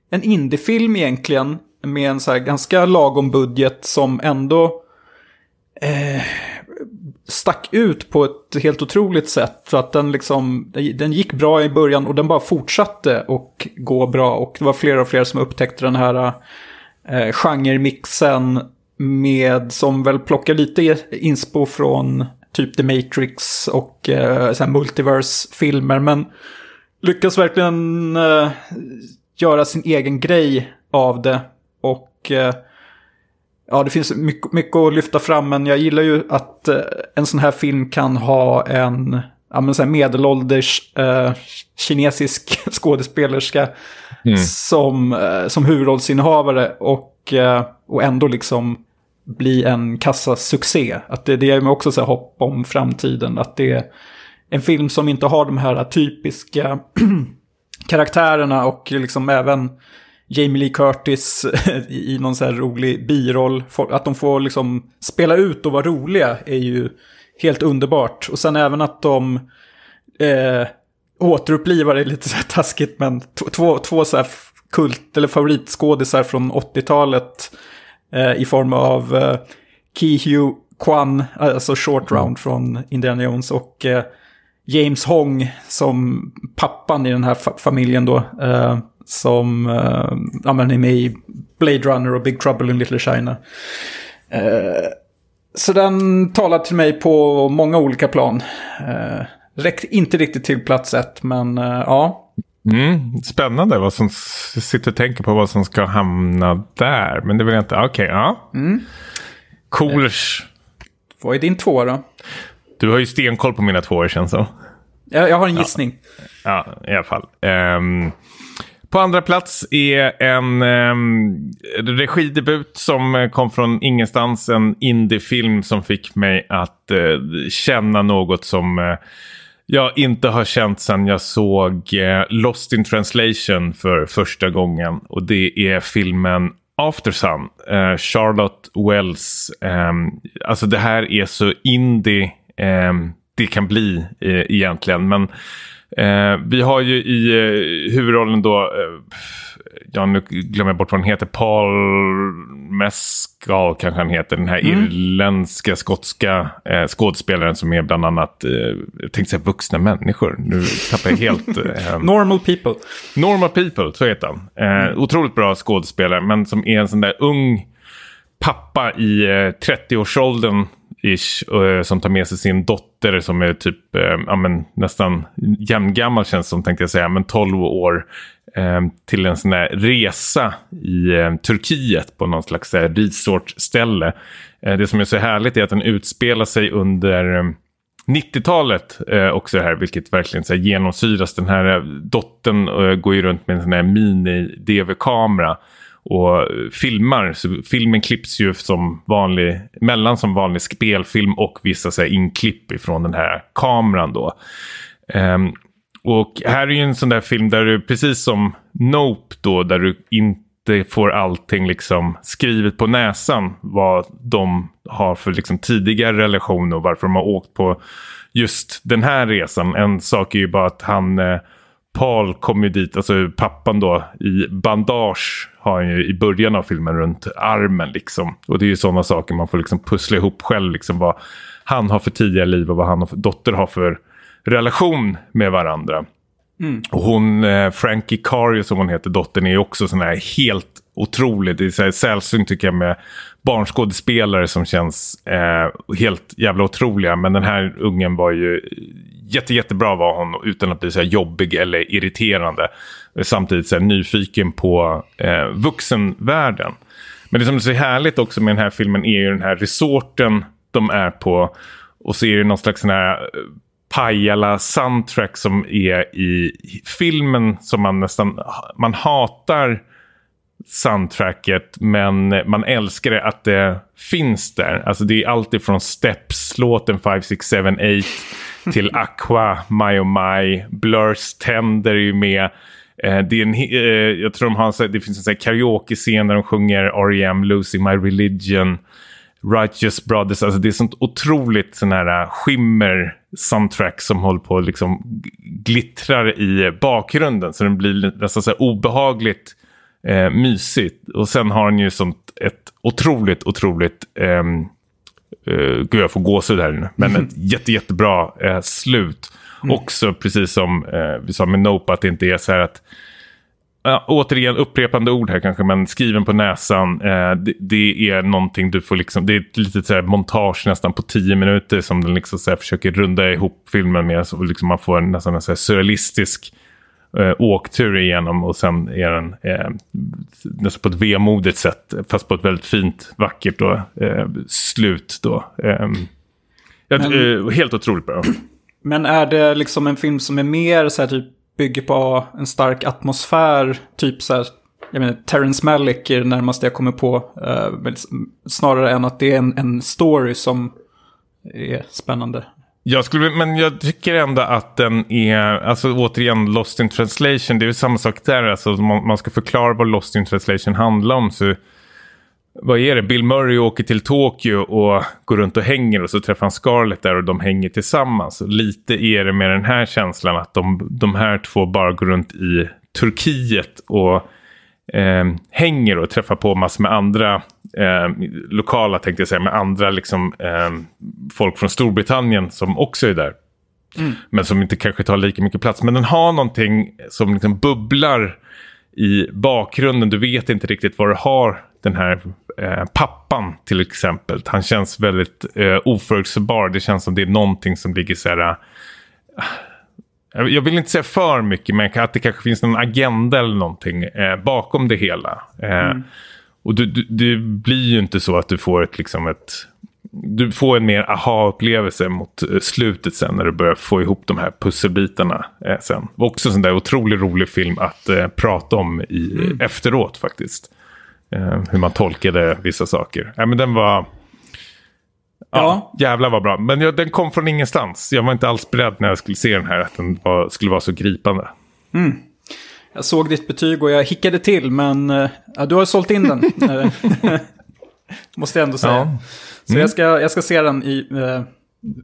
en indiefilm egentligen. Med en så här ganska lagom budget som ändå eh, stack ut på ett helt otroligt sätt. Så att den liksom, den gick bra i början och den bara fortsatte och gå bra. Och det var fler och fler som upptäckte den här eh, genremixen med, som väl plockar lite inspo från typ The Matrix och eh, multiverse-filmer. Men lyckas verkligen eh, göra sin egen grej av det. Och eh, ja, det finns mycket, mycket att lyfta fram, men jag gillar ju att eh, en sån här film kan ha en ja, men så medelålders eh, kinesisk skådespelerska mm. som, eh, som huvudrollsinnehavare och, eh, och ändå liksom bli en kassasuccé. Att det, det ger mig också så hopp om framtiden. Att det är en film som inte har de här typiska karaktärerna och liksom även Jamie Lee Curtis i någon så här rolig biroll. Att de får liksom spela ut och vara roliga är ju helt underbart. Och sen även att de eh, återupplivar är lite så här taskigt, men två, två så här kult eller favoritskådisar från 80-talet eh, i form av eh, Ki Hu Kwan, alltså Short Round mm. från Indiana Jones och eh, James Hong som pappan i den här fa familjen då. Eh, som uh, ja, men är med i Blade Runner och Big Trouble in Little China. Uh, så den talar till mig på många olika plan. Uh, räckte inte riktigt till plats ett, men uh, ja. Mm, spännande vad som sitter och tänker på vad som ska hamna där. Men det vill jag inte. Okej, okay, ja. Mm. Coolers. Vad är din tvåa då? Du har ju stenkoll på mina tvåor känns. Jag, jag har en gissning. Ja, ja i alla fall. Um, på andra plats är en eh, regidebut som kom från ingenstans. En indiefilm som fick mig att eh, känna något som eh, jag inte har känt sedan jag såg eh, Lost in translation för första gången. Och det är filmen After Sun. Eh, Charlotte Wells. Eh, alltså det här är så indie eh, det kan bli eh, egentligen. Men Eh, vi har ju i eh, huvudrollen då, eh, ja nu glömmer jag bort vad han heter, Paul Mescal kanske han heter, den här mm. irländska, skotska eh, skådespelaren som är bland annat, eh, jag tänkte säga vuxna människor, nu tappar jag helt. Eh, Normal people. Normal people, så heter han. Eh, mm. Otroligt bra skådespelare, men som är en sån där ung pappa i eh, 30-årsåldern ish, eh, som tar med sig sin dotter som är typ eh, ja, men, nästan jämngammal känns som tänkte jag säga, men 12 år. eh, till en sån här resa i eh, Turkiet på någon slags eh, resortställe. det som är så härligt är att den utspelar sig under 90-talet eh, också här, vilket verkligen så här, genomsyras. Den här dottern eh, går ju runt med en sån här mini-DV-kamera och filmar. Så filmen klipps ju som vanlig, mellan som vanlig spelfilm och vissa så här, inklipp ifrån den här kameran då. Um, och här är ju en sån där film där du, precis som Nope då, där du inte får allting liksom skrivet på näsan. Vad de har för liksom tidigare relation och varför de har åkt på just den här resan. En sak är ju bara att han, eh, Paul kom ju dit, alltså pappan då, i bandage har han ju i början av filmen runt armen liksom. Och det är ju sådana saker man får liksom pussla ihop själv liksom vad han har för tidigare liv och vad han och dotter har för relation med varandra. Mm. Och hon, eh, Frankie Cario som hon heter, dottern, är också sån här helt otrolig. Det är sällsynt tycker jag med barnskådespelare som känns eh, helt jävla otroliga. Men den här ungen var ju jätte, jättebra var hon utan att bli så här jobbig eller irriterande. Samtidigt så här nyfiken på eh, vuxenvärlden. Men det som är så härligt också med den här filmen är ju den här resorten de är på. Och så är det någon slags sån här eh, Pajala soundtrack som är i filmen som man nästan man hatar soundtracket men man älskar det att det finns där. Alltså det är alltid från Steps-låten 5, 6, 7, 8 till Aqua, My Oh My, Blurs Tender är ju med. Eh, det, är en, eh, jag tror de har, det finns en karaoke-scen där de sjunger R.E.M. Losing My Religion. Righteous Brothers, alltså det är sånt otroligt sån här äh, skimmer soundtrack som håller på liksom glittrar i bakgrunden så den blir nästan så här obehagligt eh, mysigt. Och sen har den ju sånt ett otroligt, otroligt ehm, eh, gud jag får gåshud här nu, men ett jätte, jättebra eh, slut. Mm. Också precis som eh, vi sa med Nope, att det inte är så här att Ja, återigen upprepande ord här kanske, men skriven på näsan. Eh, det, det, är någonting du får liksom, det är ett litet så här, montage nästan på tio minuter som den liksom så här, försöker runda ihop filmen med. Så liksom man får nästan en så här, surrealistisk eh, åktur igenom och sen är den eh, nästan på ett vemodigt sätt, fast på ett väldigt fint, vackert då, eh, slut. Då. Eh, men, eh, helt otroligt bra. Men är det liksom en film som är mer så här typ bygger på en stark atmosfär, typ så här, jag menar, Terrence Malick är det närmaste jag kommer på, uh, snarare än att det är en, en story som är spännande. Jag skulle, men jag tycker ändå att den är, alltså återigen Lost in translation, det är samma sak där, alltså man, man ska förklara vad Lost in translation handlar om så vad är det? Bill Murray åker till Tokyo och går runt och hänger och så träffar han Scarlett där och de hänger tillsammans. Lite är det med den här känslan att de, de här två bara går runt i Turkiet och eh, hänger och träffar på massor med andra eh, lokala tänkte jag säga, med andra liksom, eh, folk från Storbritannien som också är där. Mm. Men som inte kanske tar lika mycket plats. Men den har någonting som liksom bubblar i bakgrunden. Du vet inte riktigt vad du har den här eh, pappan till exempel. Han känns väldigt eh, oförutsägbar. Det känns som det är någonting som ligger så här... Jag vill inte säga för mycket, men att det kanske finns någon agenda eller någonting eh, bakom det hela. Eh, mm. Och du, du, det blir ju inte så att du får ett, liksom ett du får en mer aha-upplevelse mot eh, slutet sen när du börjar få ihop de här pusselbitarna eh, sen. Också en sån där otroligt rolig film att eh, prata om i, mm. efteråt faktiskt. Eh, hur man tolkade vissa saker. Ja, men den var... Ja, jävlar vad bra. Men jag, den kom från ingenstans. Jag var inte alls beredd när jag skulle se den här att den var, skulle vara så gripande. Mm. Jag såg ditt betyg och jag hickade till, men uh, ja, du har sålt in den. Måste jag ändå säga. Ja. Mm. Så jag ska, jag ska se den i, uh,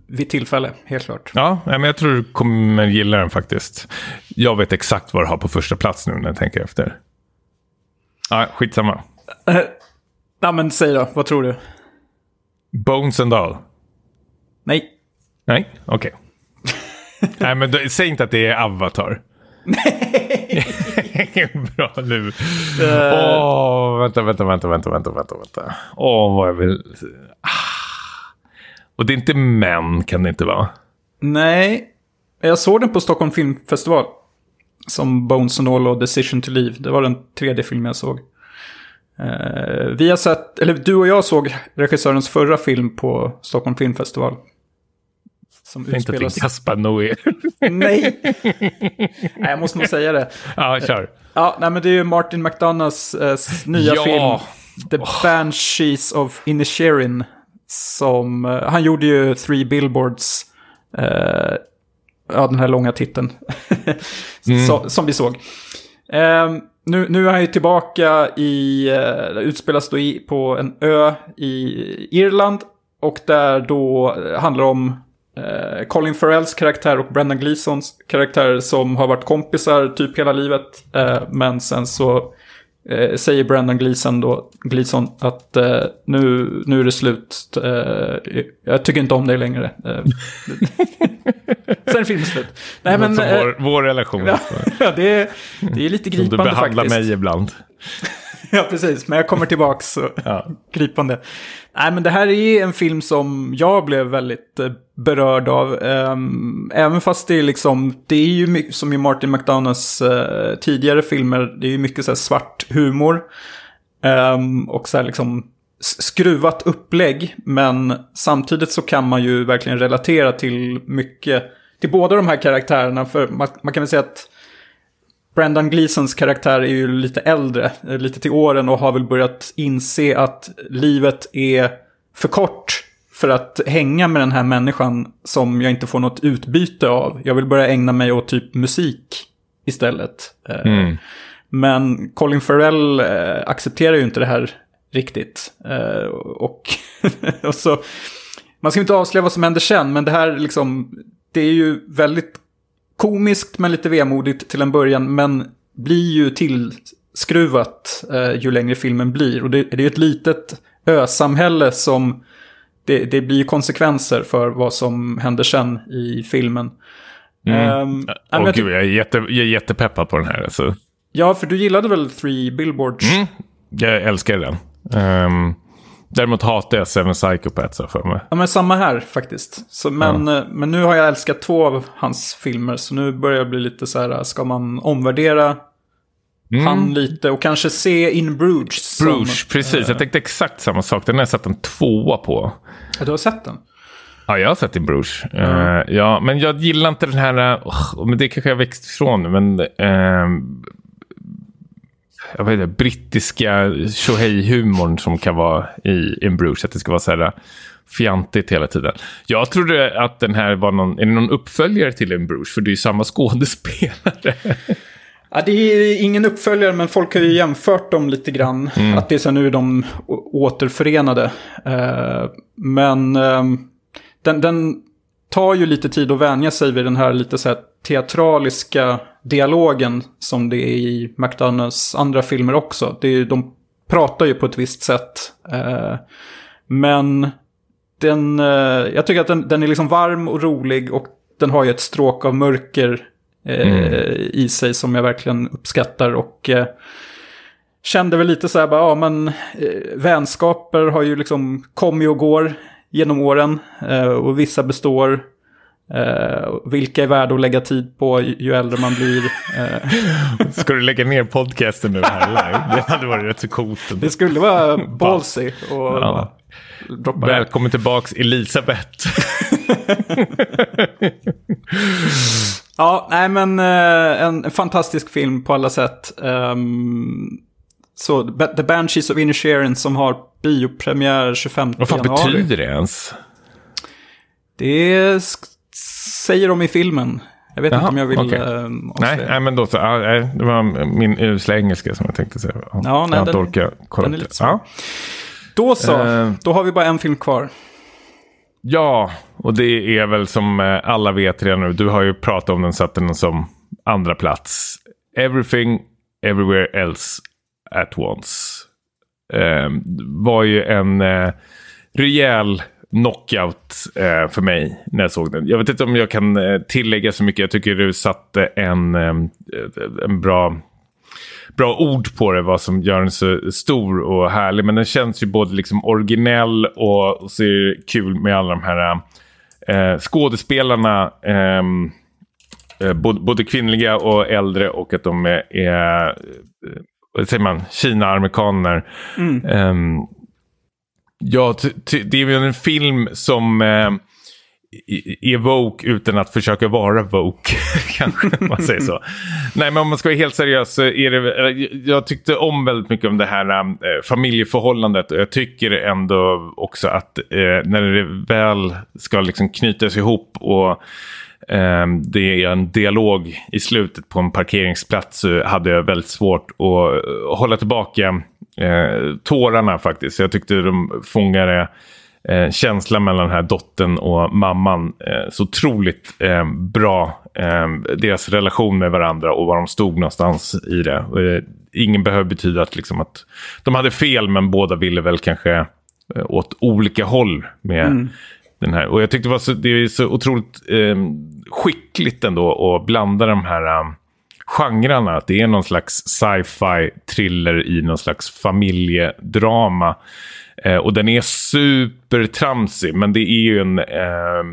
vid tillfälle, helt klart. Ja, men jag tror du kommer gilla den faktiskt. Jag vet exakt vad du har på första plats nu när jag tänker efter. Ja, skitsamma. Uh, ja, men säg då, vad tror du? Bones and all? Nej. Nej, okej. Okay. Nej, men då, säg inte att det är Avatar. Nej! Bra nu. Uh... Oh, vänta, vänta, vänta, vänta, vänta, vänta, vänta. Åh, oh, vad jag vill... Ah. Och det är inte män, kan det inte vara? Nej. Jag såg den på Stockholm Filmfestival. Som Bones and All och Decision to Leave. Det var den tredje filmen jag såg. Uh, vi har sett, eller du och jag såg regissörens förra film på Stockholm Filmfestival. Som jag utspelas... inte Gaspar Noé. nej. nej, jag måste nog säga det. Ja, kör. Ja, nej, men det är ju Martin McDonaghs uh, nya ja. film. The oh. Banshees of Inisherin. Som, uh, han gjorde ju Three Billboards. Uh, ja, den här långa titeln. mm. Så, som vi såg. Um, nu, nu är han ju tillbaka i, uh, utspelas då i, på en ö i Irland. Och där då eh, handlar om uh, Colin Farrells karaktär och Brendan Gleesons karaktär som har varit kompisar typ hela livet. Uh, men sen så Eh, säger Brandon Gleason då, Gleason att eh, nu, nu är det slut. Eh, jag tycker inte om dig längre. Eh, sen är filmen slut. Nej, men, som vår, eh, vår relation. Ja, det, är, det är lite gripande faktiskt. Du behandlar faktiskt. mig ibland. ja, precis. Men jag kommer tillbaka så ja. gripande. Nej, men det här är en film som jag blev väldigt eh, berörd av. Ehm, även fast det är liksom, det är ju som i Martin McDonalds eh, tidigare filmer, det är ju mycket så svart humor. Ehm, och så här liksom skruvat upplägg, men samtidigt så kan man ju verkligen relatera till mycket, till båda de här karaktärerna. För man, man kan väl säga att Brendan Gleesons karaktär är ju lite äldre, eh, lite till åren och har väl börjat inse att livet är för kort för att hänga med den här människan som jag inte får något utbyte av. Jag vill börja ägna mig åt typ musik istället. Eh, mm. Men Colin Farrell eh, accepterar ju inte det här riktigt. Och, och så, man ska inte avslöja vad som händer sen, men det här liksom, det är ju väldigt komiskt men lite vemodigt till en början, men blir ju tillskruvat eh, ju längre filmen blir. Och det, det är ett litet ösamhälle som det, det blir konsekvenser för vad som händer sen i filmen. Mm. Um, oh, jag, gud, jag, är jätte, jag är jättepeppad på den här. Alltså. Ja, för du gillade väl Three Billboards? Mm. Jag älskar den. Um, Däremot hatar jag Seven Psychopaths för mig. Ja, men samma här faktiskt. Så, men, ja. Eh, men nu har jag älskat två av hans filmer. Så nu börjar jag bli lite så här, ska man omvärdera mm. han lite och kanske se In Bruges. Bruges, som, precis. Äh, jag tänkte exakt samma sak. Den har jag sett en tvåa på. Ja, du har sett den? Ja, jag har sett In Bruges. Mm. Uh, ja, men jag gillar inte den här, uh, men det kanske jag växt ifrån men uh, jag vet inte, brittiska tjohej-humorn som kan vara i In Bruges. Att det ska vara så här fjantigt hela tiden. Jag trodde att den här var någon, är det någon uppföljare till In Bruges? För det är ju samma skådespelare. Ja, det är ingen uppföljare, men folk har ju jämfört dem lite grann. Mm. Att det är så nu de återförenade. Uh, men uh, den, den tar ju lite tid att vänja sig vid den här lite så här teatraliska dialogen som det är i McDonaghs andra filmer också. Det är, de pratar ju på ett visst sätt. Eh, men den, eh, jag tycker att den, den, är liksom varm och rolig och den har ju ett stråk av mörker eh, mm. i sig som jag verkligen uppskattar. Och eh, kände väl lite så här, bara, ja men eh, vänskaper har ju liksom kommit och går genom åren. Eh, och vissa består. Uh, vilka är värda att lägga tid på ju äldre man blir. Uh. Ska du lägga ner podcasten nu här live? Det hade varit rätt så coolt. Det skulle vara ballsy. Och ja. Välkommen tillbaks Elisabeth. ja, nej men uh, en fantastisk film på alla sätt. Um, så The Banshees of Inisherin som har biopremiär 25 januari. Vad fan januari. betyder det ens? Det säger de i filmen. Jag vet Jaha, inte om jag vill okay. äh, nej, nej, men då så. Äh, det var min usla engelska som jag tänkte säga. Ja, ja nej, jag den, den är lite. Ja. Då så, uh, då har vi bara en film kvar. Ja, och det är väl som eh, alla vet redan nu. Du har ju pratat om den, satt den som andra plats. Everything, everywhere else at once. Eh, var ju en eh, rejäl knockout eh, för mig när jag såg den. Jag vet inte om jag kan eh, tillägga så mycket. Jag tycker du satte en, ehm, eh, en bra, bra ord på det, vad som gör den så stor och härlig. Men den känns ju både liksom originell och, och så är det kul med alla de här eh, eh skådespelarna. Ehm, eh, både, både, kvinnliga och äldre och att de är, är säger man, Kina-amerikaner. Mm. Um, Ja, det är väl en film som eh, är woke utan att försöka vara woke. kanske man säger så. Nej, men om man ska vara helt seriös så är det... Jag tyckte om väldigt mycket om det här äh, familjeförhållandet. Och jag tycker ändå också att äh, när det väl ska liksom knytas ihop och Ehm, det är en dialog i slutet på en parkeringsplats så hade jag väldigt svårt att eh, hålla tillbaka eh, tårarna faktiskt. Jag tyckte de fångade eh, känslan mellan den här dottern och mamman eh, så otroligt eh, bra. Eh, deras relation med varandra och var de stod någonstans i det. Eh, ingen behöver betyda att, liksom, att de hade fel, men båda ville väl kanske eh, åt olika håll med mm den här. Och jag tyckte det, var så, det är så otroligt eh, skickligt ändå att blanda de här um, genrerna. Att det är någon slags sci-fi thriller i någon slags familjedrama. Eh, och den är supertramsig, men det är ju en... Eh,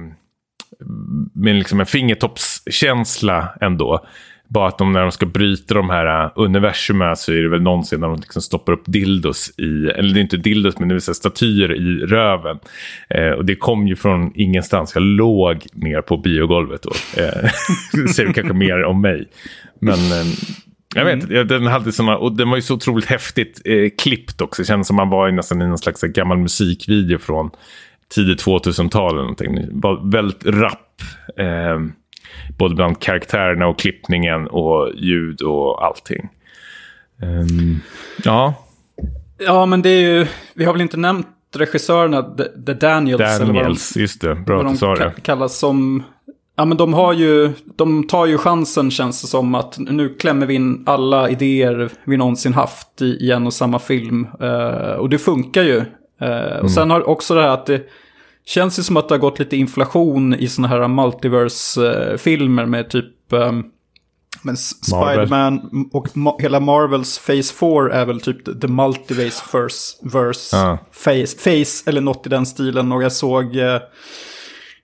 med liksom en fingertoppskänsla ändå. Bara att de, när de ska bryta de här äh, universumen så är det väl någonsin när de liksom stoppar upp dildos i, eller det är inte dildos men det är statyer i röven. Eh, och det kom ju från ingenstans, jag låg ner på biogolvet då. Eh, det säger kanske mer om mig. Men eh, jag vet, mm. den hade såna, och den var ju så otroligt häftigt eh, klippt också. Det kändes som man var i nästan i någon slags eh, gammal musikvideo från tidigt 2000-tal eller någonting. Var väldigt rapp. Eh, både bland karaktärerna och klippningen och ljud och allting. Um, ja. Ja, men det är ju, vi har väl inte nämnt regissörerna, The, The Daniels. Daniels, eller vad de, just det. Bra att du sa det. kallas som Ja, men de har ju, de tar ju chansen känns det som att nu klämmer vi in alla idéer vi någonsin haft i, i en och samma film. Uh, och det funkar ju. Uh, mm. Och sen har också det här att det känns ju som att det har gått lite inflation i sådana här multiverse-filmer med typ um, men Spiderman och ma hela Marvels Phase 4 är väl typ the multiverse verse, verse uh. face, face eller något i den stilen. Och jag såg... Uh,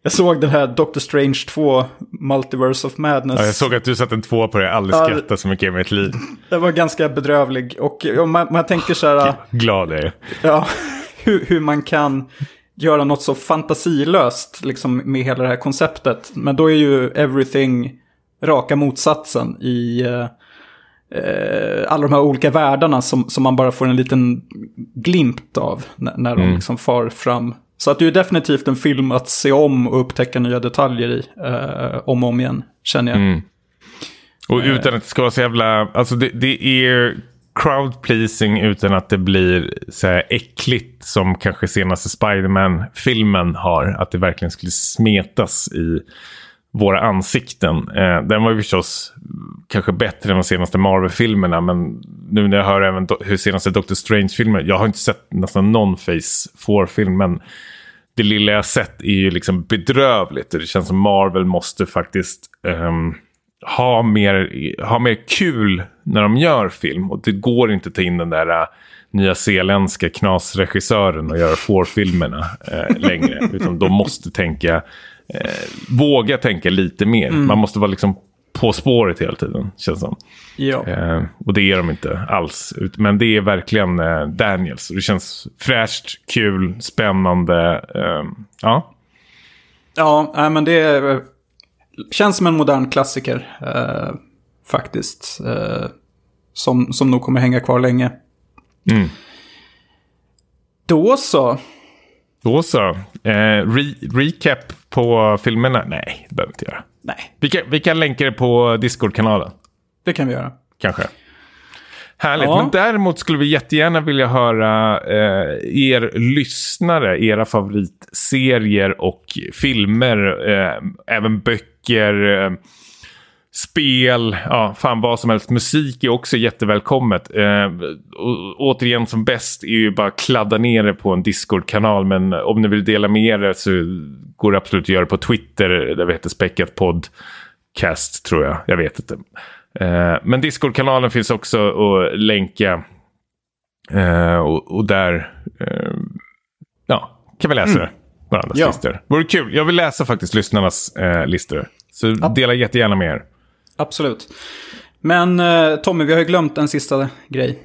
jag såg den här Doctor Strange 2, Multiverse of Madness. Ja, jag såg att du satte en två på det. Jag aldrig skrattat ja, så mycket i mitt liv. Den var ganska bedrövlig. Och om man, man tänker så här... Glad är jag. Ja, hur, hur man kan göra något så fantasilöst liksom, med hela det här konceptet. Men då är ju everything raka motsatsen i eh, eh alla de här olika världarna som, som man bara får en liten glimt av när, när mm. de liksom far fram så att det är definitivt en film att se om och upptäcka nya detaljer i. Eh, om och om igen, känner jag. Mm. Och utan att det ska vara så jävla... Alltså det, det är crowd pleasing utan att det blir så här äckligt som kanske senaste Spiderman-filmen har. Att det verkligen skulle smetas i våra ansikten. Eh, den var ju förstås kanske bättre än de senaste Marvel-filmerna. Men nu när jag hör även hur senaste Doctor Strange-filmen. Jag har inte sett nästan någon Face4-film. Men det lilla jag sett är ju liksom bedrövligt. Det känns som Marvel måste faktiskt um, ha, mer, ha mer kul när de gör film. Och det går inte att ta in den där uh, nya zeeländska knasregissören och göra får-filmerna uh, längre. Utan de måste tänka eh, våga tänka lite mer. Mm. Man måste vara liksom på spåret hela tiden, känns som. Ja. Eh, och det är de inte alls. Men det är verkligen eh, Daniels. Det känns fräscht, kul, spännande. Eh, ja. Ja, men det är, känns som en modern klassiker. Eh, faktiskt. Eh, som, som nog kommer hänga kvar länge. Mm. Då så. Då så. Eh, re recap på filmerna? Nej, det behöver vi inte göra. Nej. Vi kan, vi kan länka det på Discord-kanalen. Det kan vi göra. Kanske. Härligt. Ja. Men däremot skulle vi jättegärna vilja höra eh, er lyssnare, era favoritserier och filmer, eh, även böcker. Eh, spel, ja, fan vad som helst. Musik är också jättevälkommet. Eh, och, återigen som bäst är ju bara kladda ner det på en Discord-kanal. Men om ni vill dela med er så går det absolut att göra på Twitter. Där vi heter Späckat Podcast tror jag. Jag vet inte. Eh, men Discord-kanalen finns också att länka. Eh, och, och, där eh, ja, kan vi läsa mm. Varandras ja. listor. Vore kul. Jag vill läsa faktiskt lyssnarnas listor. Så ja. dela jättegärna med er. Absolut. Men Tommy, vi har ju glömt en sista grej.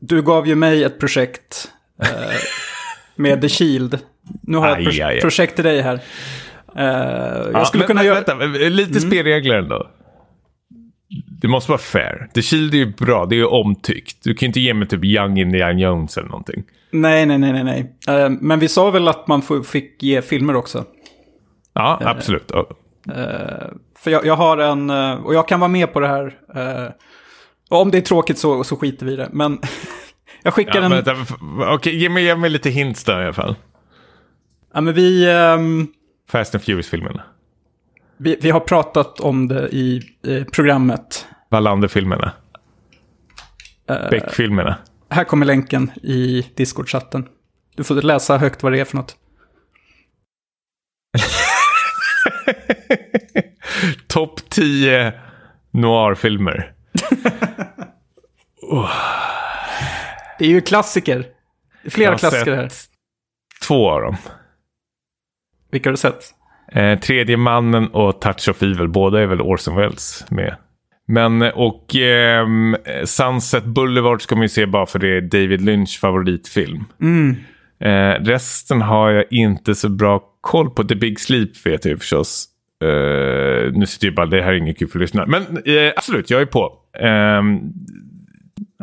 Du gav ju mig ett projekt med The Shield. Nu har jag ett pro aj, aj. projekt till dig här. Jag ja, skulle men, kunna göra... Vänta, lite mm. spelregler ändå. Det måste vara fair. The Shield är ju bra, det är ju omtyckt. Du kan ju inte ge mig typ Young Indiana Jones eller någonting. Nej, nej, nej, nej. Uh, men vi sa väl att man fick ge filmer också? Ja, absolut. Ja. Eh, för jag, jag har en, och jag kan vara med på det här. om det är tråkigt så, så skiter vi i det. Men jag skickar Ja, en... okej, ge, mig, ge mig lite hints då i alla fall. Ja, men vi, ehm, Fast and Furious-filmerna. Vi, vi har pratat om det i eh, programmet. Wallander-filmerna. Beck-filmerna. Här kommer länken i Discord-chatten. Du får läsa högt vad det är för något. Topp 10 noir-filmer. Det är ju klassiker. Flera klassiker här. Två av dem. Vilka har du sett? Eh, Tredje mannen och Touch of Evil. Båda är väl Orson Welles med. Men och ehm, Sunset Boulevard ska man ju se bara för det är David Lynch favoritfilm. Mm. Eh, resten har jag inte så bra koll på. The Big Sleep vet jag ju förstås. Eh, nu sitter ju bara, det här är inget kul för lyssnare. Men eh, absolut, jag är på. Um,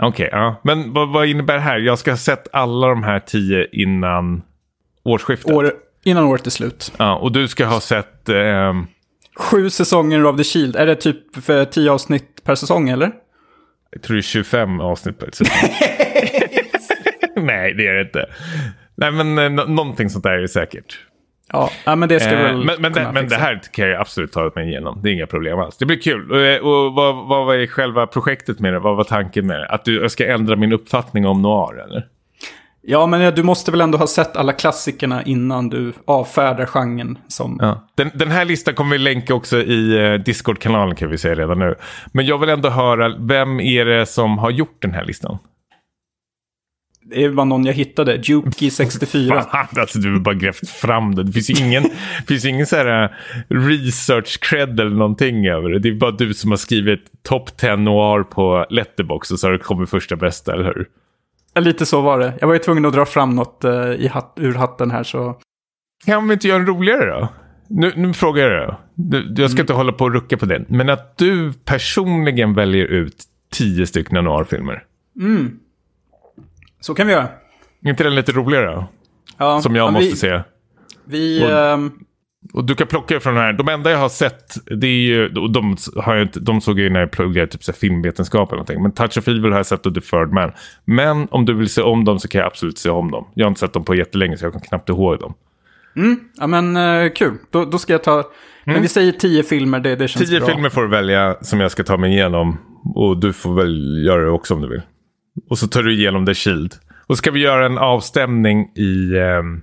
Okej, ja. Men vad, vad innebär det här? Jag ska ha sett alla de här tio innan årsskiftet. År, innan året är slut. Ja, och du ska ha sett... ehm, Sju säsonger av The Shield. Är det typ för tio avsnitt per säsong eller? jag tror det är 25 avsnitt per säsong. Nej, det är det inte. Nej, men eh, nå- någonting sånt där är det säkert. Ja, men det ska Eh, väl men men, det, men det här kan jag absolut ta mig igenom. Det är inga problem alls. Det blir kul. Och, eh, och vad, vad var själva projektet med det? Vad var tanken med det? Att du, jag ska ändra min uppfattning om noir, eller? Ja, men du måste väl ändå ha sett alla klassikerna innan du avfärdar genren som... Ja. Den, den här listan kommer vi länka också i eh, Discord-kanalen kan vi säga redan nu. Men jag vill ändå höra, vem är det som har gjort den här listan? Det är bara någon jag hittade. Juki 64. Fan, alltså du har bara grävt fram det. Det finns ju ingen, finns ingen så här eh, research cred eller någonting över det. Det är bara du som har skrivit top 10 noir på Letterbox och så har det kommit första bästa, eller hur? Lite så var det. Jag var ju tvungen att dra fram något eh, i hatt, ur hatten här så... Kan vi inte göra en roligare då? Nu, nu frågar jag dig. Du, jag ska inte hålla på och rucka på det. Men att du personligen väljer ut tio stycken noir-filmer. Så kan vi göra. Är inte den lite roligare då? Ja, Som jag måste vi, se. Vi... Och- ehm, Och du kan plocka från den här. De enda jag har sett, det är ju, de, har jag de såg jag ju när jag pluggade typ så här filmvetenskap eller någonting. Men Touch of Evil har jag sett och The Third Man. Men om du vill se om dem så kan jag absolut se om dem. Jag har inte sett dem på jättelänge så jag kan knappt ihåg dem. ja, men eh, kul. Då, då ska jag ta... Men vi säger tio filmer, det, det känns Mm. Tio bra. filmer får du välja som jag ska ta mig igenom. Och du får väl göra det också om du vill. Och så tar du igenom The Shield. Och ska vi göra en avstämning i ehm,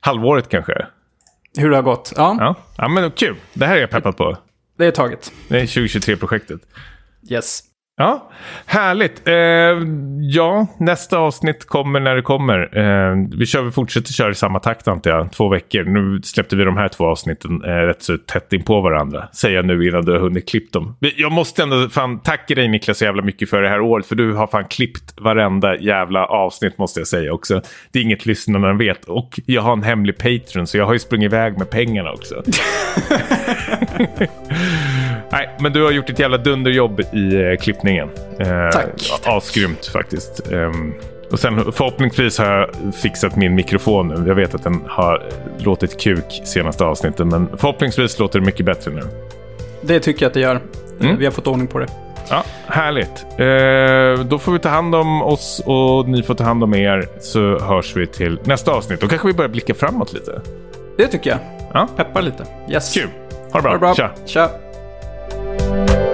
halvåret kanske? Hur det har gått. Ja, Ja. ja, men kul. Det här är jag peppad på. det är taget. Det är 2023-projektet. Yes. Ja, härligt. Eh, ja, nästa avsnitt kommer när det kommer. Eh, vi kör, vi fortsätter köra i samma takt antar jag. Två veckor. Nu släppte vi de här två avsnitten eh, rätt så tätt in på varandra. Säger jag nu innan du har hunnit klippt dem. Jag måste ändå fan tacka dig Niklas så jävla mycket för det här året. För du har fan klippt varenda jävla avsnitt måste jag säga också. Det är inget lyssnarna vet. Och jag har en hemlig Patreon så jag har ju sprungit iväg med pengarna också. Nej, men du har gjort ett jävla dunderjobb i eh, klippningen. Eh, Tack. Asgrymt faktiskt. Ehm, och sen förhoppningsvis har jag fixat min mikrofon nu. Jag vet att den har låtit kuk senaste avsnitten, men förhoppningsvis låter det mycket bättre nu. Det tycker jag att det gör. Mm. Vi har fått ordning på det. Ja, härligt. Eh, då får vi ta hand om oss och ni får ta hand om er så hörs vi till nästa avsnitt. Då kanske vi börjar blicka framåt lite. Det tycker jag. Ja, Peppar lite. Yes. kul. Ha det bra. Ha det bra. Tja. Tja.